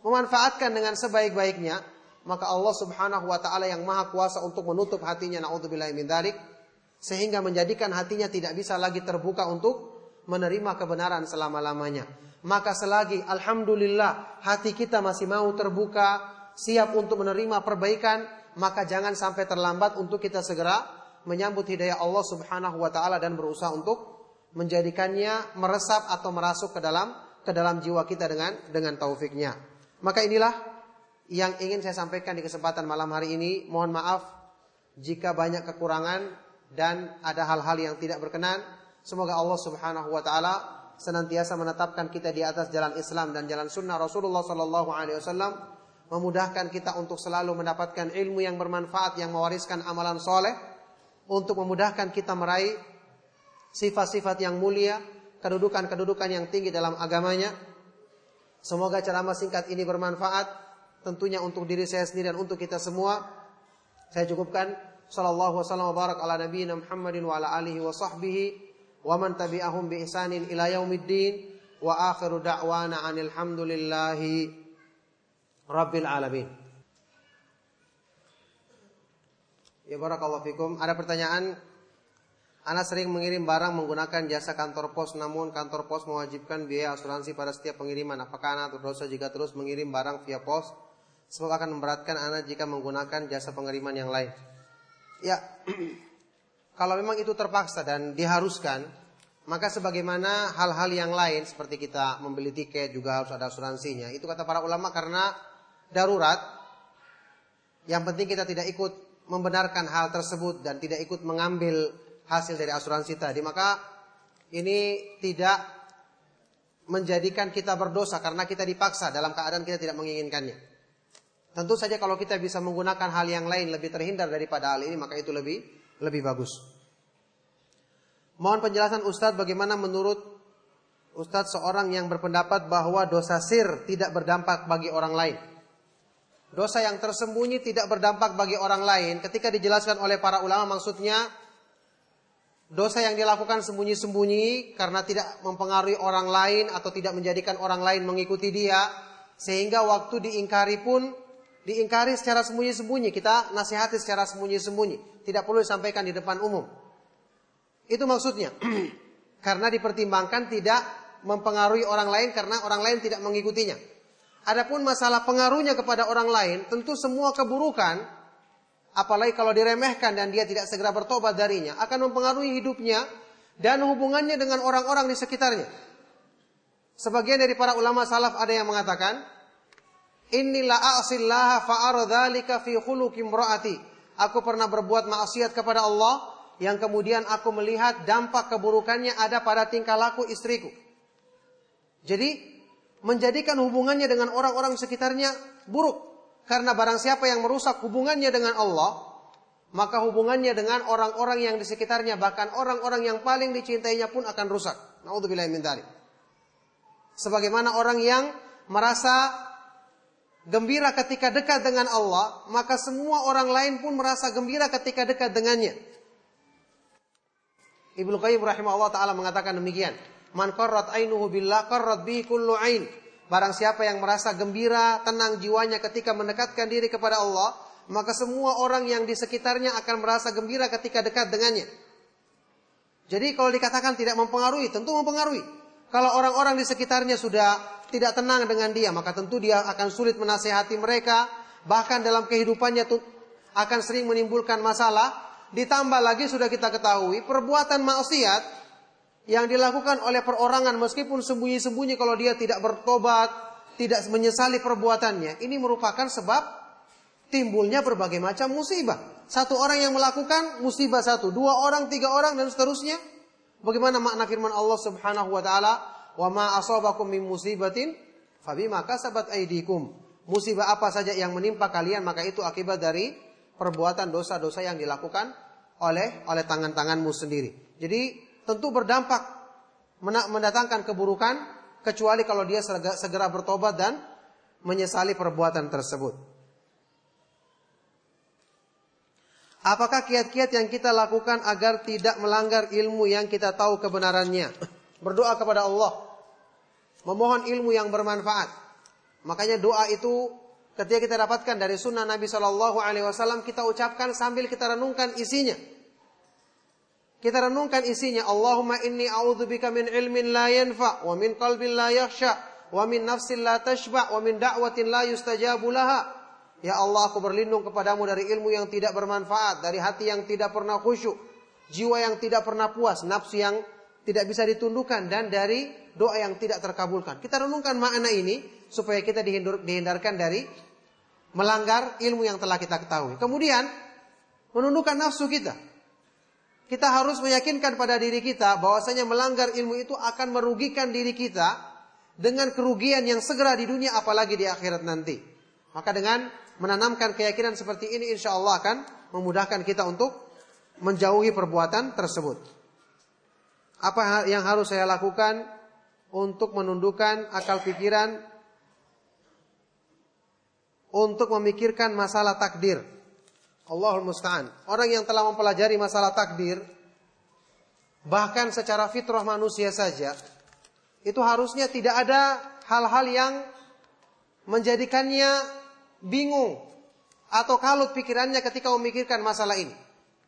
memanfaatkan dengan sebaik-baiknya, maka Allah Subhanahu wa taala yang maha kuasa untuk menutup hatinya naudzubillahi min dzalik sehingga menjadikan hatinya tidak bisa lagi terbuka untuk menerima kebenaran selama-lamanya. Maka selagi alhamdulillah hati kita masih mau terbuka, siap untuk menerima perbaikan, maka jangan sampai terlambat untuk kita segera menyambut hidayah Allah Subhanahu wa taala dan berusaha untuk menjadikannya meresap atau merasuk ke dalam ke dalam jiwa kita dengan dengan taufiknya. Maka inilah yang ingin saya sampaikan di kesempatan malam hari ini. Mohon maaf jika banyak kekurangan dan ada hal-hal yang tidak berkenan. Semoga Allah Subhanahu wa taala senantiasa menetapkan kita di atas jalan Islam dan jalan sunnah Rasulullah sallallahu alaihi wasallam memudahkan kita untuk selalu mendapatkan ilmu yang bermanfaat yang mewariskan amalan soleh untuk memudahkan kita meraih sifat-sifat yang mulia kedudukan-kedudukan yang tinggi dalam agamanya. Semoga ceramah singkat ini bermanfaat tentunya untuk diri saya sendiri dan untuk kita semua. Saya cukupkan. Sallallahu wasallam barak ala nabiyina Muhammadin wa ala alihi wa sahbihi wa man tabi'ahum bi ihsanin ila yaumiddin. Wa akhiru da'wana anil hamdulillahi Rabbil Alamin. Ya barakallahu fikum. Ada pertanyaan Ana sering mengirim barang menggunakan jasa kantor pos namun kantor pos mewajibkan biaya asuransi pada setiap pengiriman. Apakah Ana berdosa jika terus mengirim barang via pos? Sebab akan memberatkan Ana jika menggunakan jasa pengiriman yang lain. Ya, kalau memang itu terpaksa dan diharuskan, maka sebagaimana hal-hal yang lain seperti kita membeli tiket juga harus ada asuransinya. Itu kata para ulama karena darurat. Yang penting kita tidak ikut membenarkan hal tersebut dan tidak ikut mengambil hasil dari asuransi tadi. Maka ini tidak menjadikan kita berdosa karena kita dipaksa dalam keadaan kita tidak menginginkannya. Tentu saja kalau kita bisa menggunakan hal yang lain lebih terhindar daripada hal ini maka itu lebih lebih bagus. Mohon penjelasan Ustadz bagaimana menurut Ustadz seorang yang berpendapat bahwa dosa sir tidak berdampak bagi orang lain. Dosa yang tersembunyi tidak berdampak bagi orang lain. Ketika dijelaskan oleh para ulama maksudnya dosa yang dilakukan sembunyi-sembunyi karena tidak mempengaruhi orang lain atau tidak menjadikan orang lain mengikuti dia. Sehingga waktu diingkari pun diingkari secara sembunyi-sembunyi. Kita nasihati secara sembunyi-sembunyi. Tidak perlu disampaikan di depan umum. Itu maksudnya. karena dipertimbangkan tidak mempengaruhi orang lain karena orang lain tidak mengikutinya. Adapun masalah pengaruhnya kepada orang lain, tentu semua keburukan, apalagi kalau diremehkan dan dia tidak segera bertobat darinya, akan mempengaruhi hidupnya dan hubungannya dengan orang-orang di sekitarnya. Sebagian dari para ulama salaf ada yang mengatakan, Inilah a'sillaha fa'aradhalika fi khuluqim ra'ati. Aku pernah berbuat maksiat kepada Allah, yang kemudian aku melihat dampak keburukannya ada pada tingkah laku istriku. Jadi menjadikan hubungannya dengan orang-orang sekitarnya buruk. Karena barang siapa yang merusak hubungannya dengan Allah, maka hubungannya dengan orang-orang yang di sekitarnya, bahkan orang-orang yang paling dicintainya pun akan rusak. Sebagaimana orang yang merasa gembira ketika dekat dengan Allah, maka semua orang lain pun merasa gembira ketika dekat dengannya. Ibnu Qayyim rahimahullah taala mengatakan demikian. Man qarrat ainuhu billah qarrat bihi kullu ain. Barang siapa yang merasa gembira, tenang jiwanya ketika mendekatkan diri kepada Allah, maka semua orang yang di sekitarnya akan merasa gembira ketika dekat dengannya. Jadi kalau dikatakan tidak mempengaruhi, tentu mempengaruhi. Kalau orang-orang di sekitarnya sudah tidak tenang dengan dia, maka tentu dia akan sulit menasehati mereka, bahkan dalam kehidupannya akan sering menimbulkan masalah Ditambah lagi sudah kita ketahui perbuatan maksiat yang dilakukan oleh perorangan meskipun sembunyi-sembunyi kalau dia tidak bertobat, tidak menyesali perbuatannya, ini merupakan sebab timbulnya berbagai macam musibah. Satu orang yang melakukan musibah satu, dua orang, tiga orang dan seterusnya. Bagaimana makna firman Allah Subhanahu wa taala, "Wa ma asabakum min musibatin fabima kasabat aydikum." Musibah apa saja yang menimpa kalian maka itu akibat dari perbuatan dosa-dosa yang dilakukan oleh oleh tangan-tanganmu sendiri. Jadi tentu berdampak mendatangkan keburukan kecuali kalau dia segera bertobat dan menyesali perbuatan tersebut. Apakah kiat-kiat yang kita lakukan agar tidak melanggar ilmu yang kita tahu kebenarannya? Berdoa kepada Allah, memohon ilmu yang bermanfaat. Makanya doa itu ketika kita dapatkan dari sunnah Nabi Shallallahu Alaihi Wasallam kita ucapkan sambil kita renungkan isinya. Kita renungkan isinya. Allahumma inni a'udzubika min ilmin la yanfa wa min qalbin la yakhsha wa min nafsin la tashba wa min da'watin la yustajabu laha. Ya Allah, aku berlindung kepadamu dari ilmu yang tidak bermanfaat, dari hati yang tidak pernah khusyuk, jiwa yang tidak pernah puas, nafsu yang tidak bisa ditundukkan dan dari doa yang tidak terkabulkan. Kita renungkan makna ini supaya kita dihindarkan dari melanggar ilmu yang telah kita ketahui. Kemudian menundukkan nafsu kita. Kita harus meyakinkan pada diri kita bahwasanya melanggar ilmu itu akan merugikan diri kita dengan kerugian yang segera di dunia apalagi di akhirat nanti. Maka dengan menanamkan keyakinan seperti ini insya Allah akan memudahkan kita untuk menjauhi perbuatan tersebut. Apa yang harus saya lakukan untuk menundukkan akal pikiran untuk memikirkan masalah takdir. Allahul musta'an. Orang yang telah mempelajari masalah takdir bahkan secara fitrah manusia saja itu harusnya tidak ada hal-hal yang menjadikannya bingung atau kalut pikirannya ketika memikirkan masalah ini.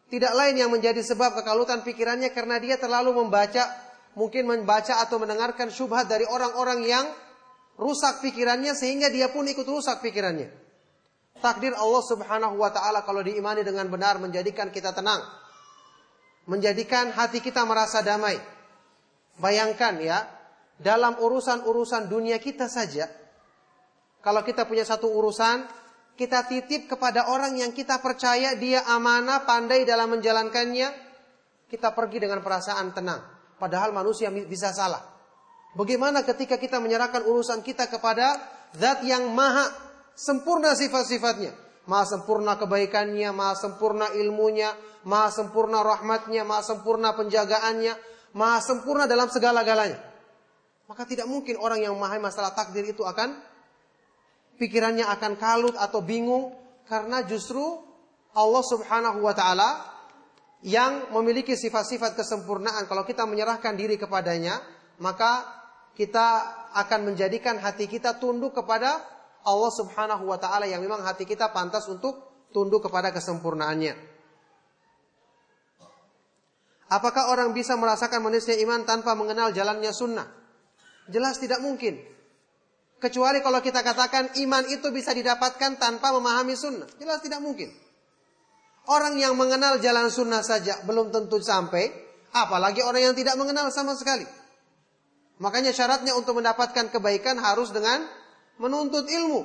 Tidak lain yang menjadi sebab kekalutan pikirannya karena dia terlalu membaca, mungkin membaca atau mendengarkan syubhat dari orang-orang yang rusak pikirannya sehingga dia pun ikut rusak pikirannya. Takdir Allah Subhanahu wa taala kalau diimani dengan benar menjadikan kita tenang. Menjadikan hati kita merasa damai. Bayangkan ya, dalam urusan-urusan dunia kita saja kalau kita punya satu urusan kita titip kepada orang yang kita percaya dia amanah, pandai dalam menjalankannya, kita pergi dengan perasaan tenang. Padahal manusia bisa salah. Bagaimana ketika kita menyerahkan urusan kita kepada zat yang maha sempurna sifat-sifatnya. Maha sempurna kebaikannya, maha sempurna ilmunya, maha sempurna rahmatnya, maha sempurna penjagaannya, maha sempurna dalam segala-galanya. Maka tidak mungkin orang yang memahami masalah takdir itu akan pikirannya akan kalut atau bingung karena justru Allah Subhanahu wa taala yang memiliki sifat-sifat kesempurnaan kalau kita menyerahkan diri kepadanya maka kita akan menjadikan hati kita tunduk kepada Allah Subhanahu wa taala yang memang hati kita pantas untuk tunduk kepada kesempurnaannya. Apakah orang bisa merasakan manusia iman tanpa mengenal jalannya sunnah? Jelas tidak mungkin. Kecuali kalau kita katakan iman itu bisa didapatkan tanpa memahami sunnah. Jelas tidak mungkin. Orang yang mengenal jalan sunnah saja belum tentu sampai. Apalagi orang yang tidak mengenal sama sekali. Makanya syaratnya untuk mendapatkan kebaikan harus dengan menuntut ilmu.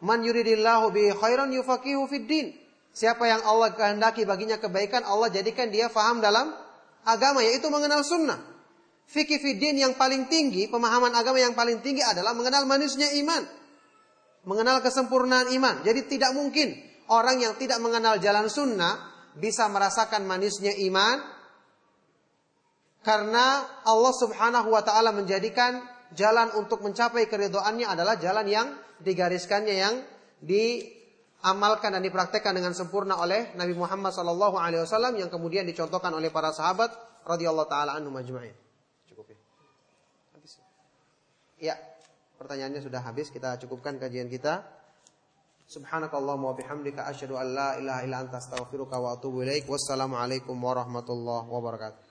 Man yuridillahu bi khairan yufaqihu fid din. Siapa yang Allah kehendaki baginya kebaikan, Allah jadikan dia faham dalam agama, yaitu mengenal sunnah. Fikih fiddin yang paling tinggi, pemahaman agama yang paling tinggi adalah mengenal manusia iman. Mengenal kesempurnaan iman. Jadi tidak mungkin orang yang tidak mengenal jalan sunnah bisa merasakan manisnya iman. Karena Allah subhanahu wa ta'ala menjadikan jalan untuk mencapai keridoannya adalah jalan yang digariskannya yang diamalkan dan dipraktekkan dengan sempurna oleh Nabi Muhammad SAW yang kemudian dicontohkan oleh para sahabat radhiyallahu taala anhum ajma'in. Ya, pertanyaannya sudah habis. Kita cukupkan kajian kita. Subhanakallahumma wa bihamdika asyhadu an la ilaha illa anta astaghfiruka wa atubu ilaik. Wassalamualaikum warahmatullahi wabarakatuh.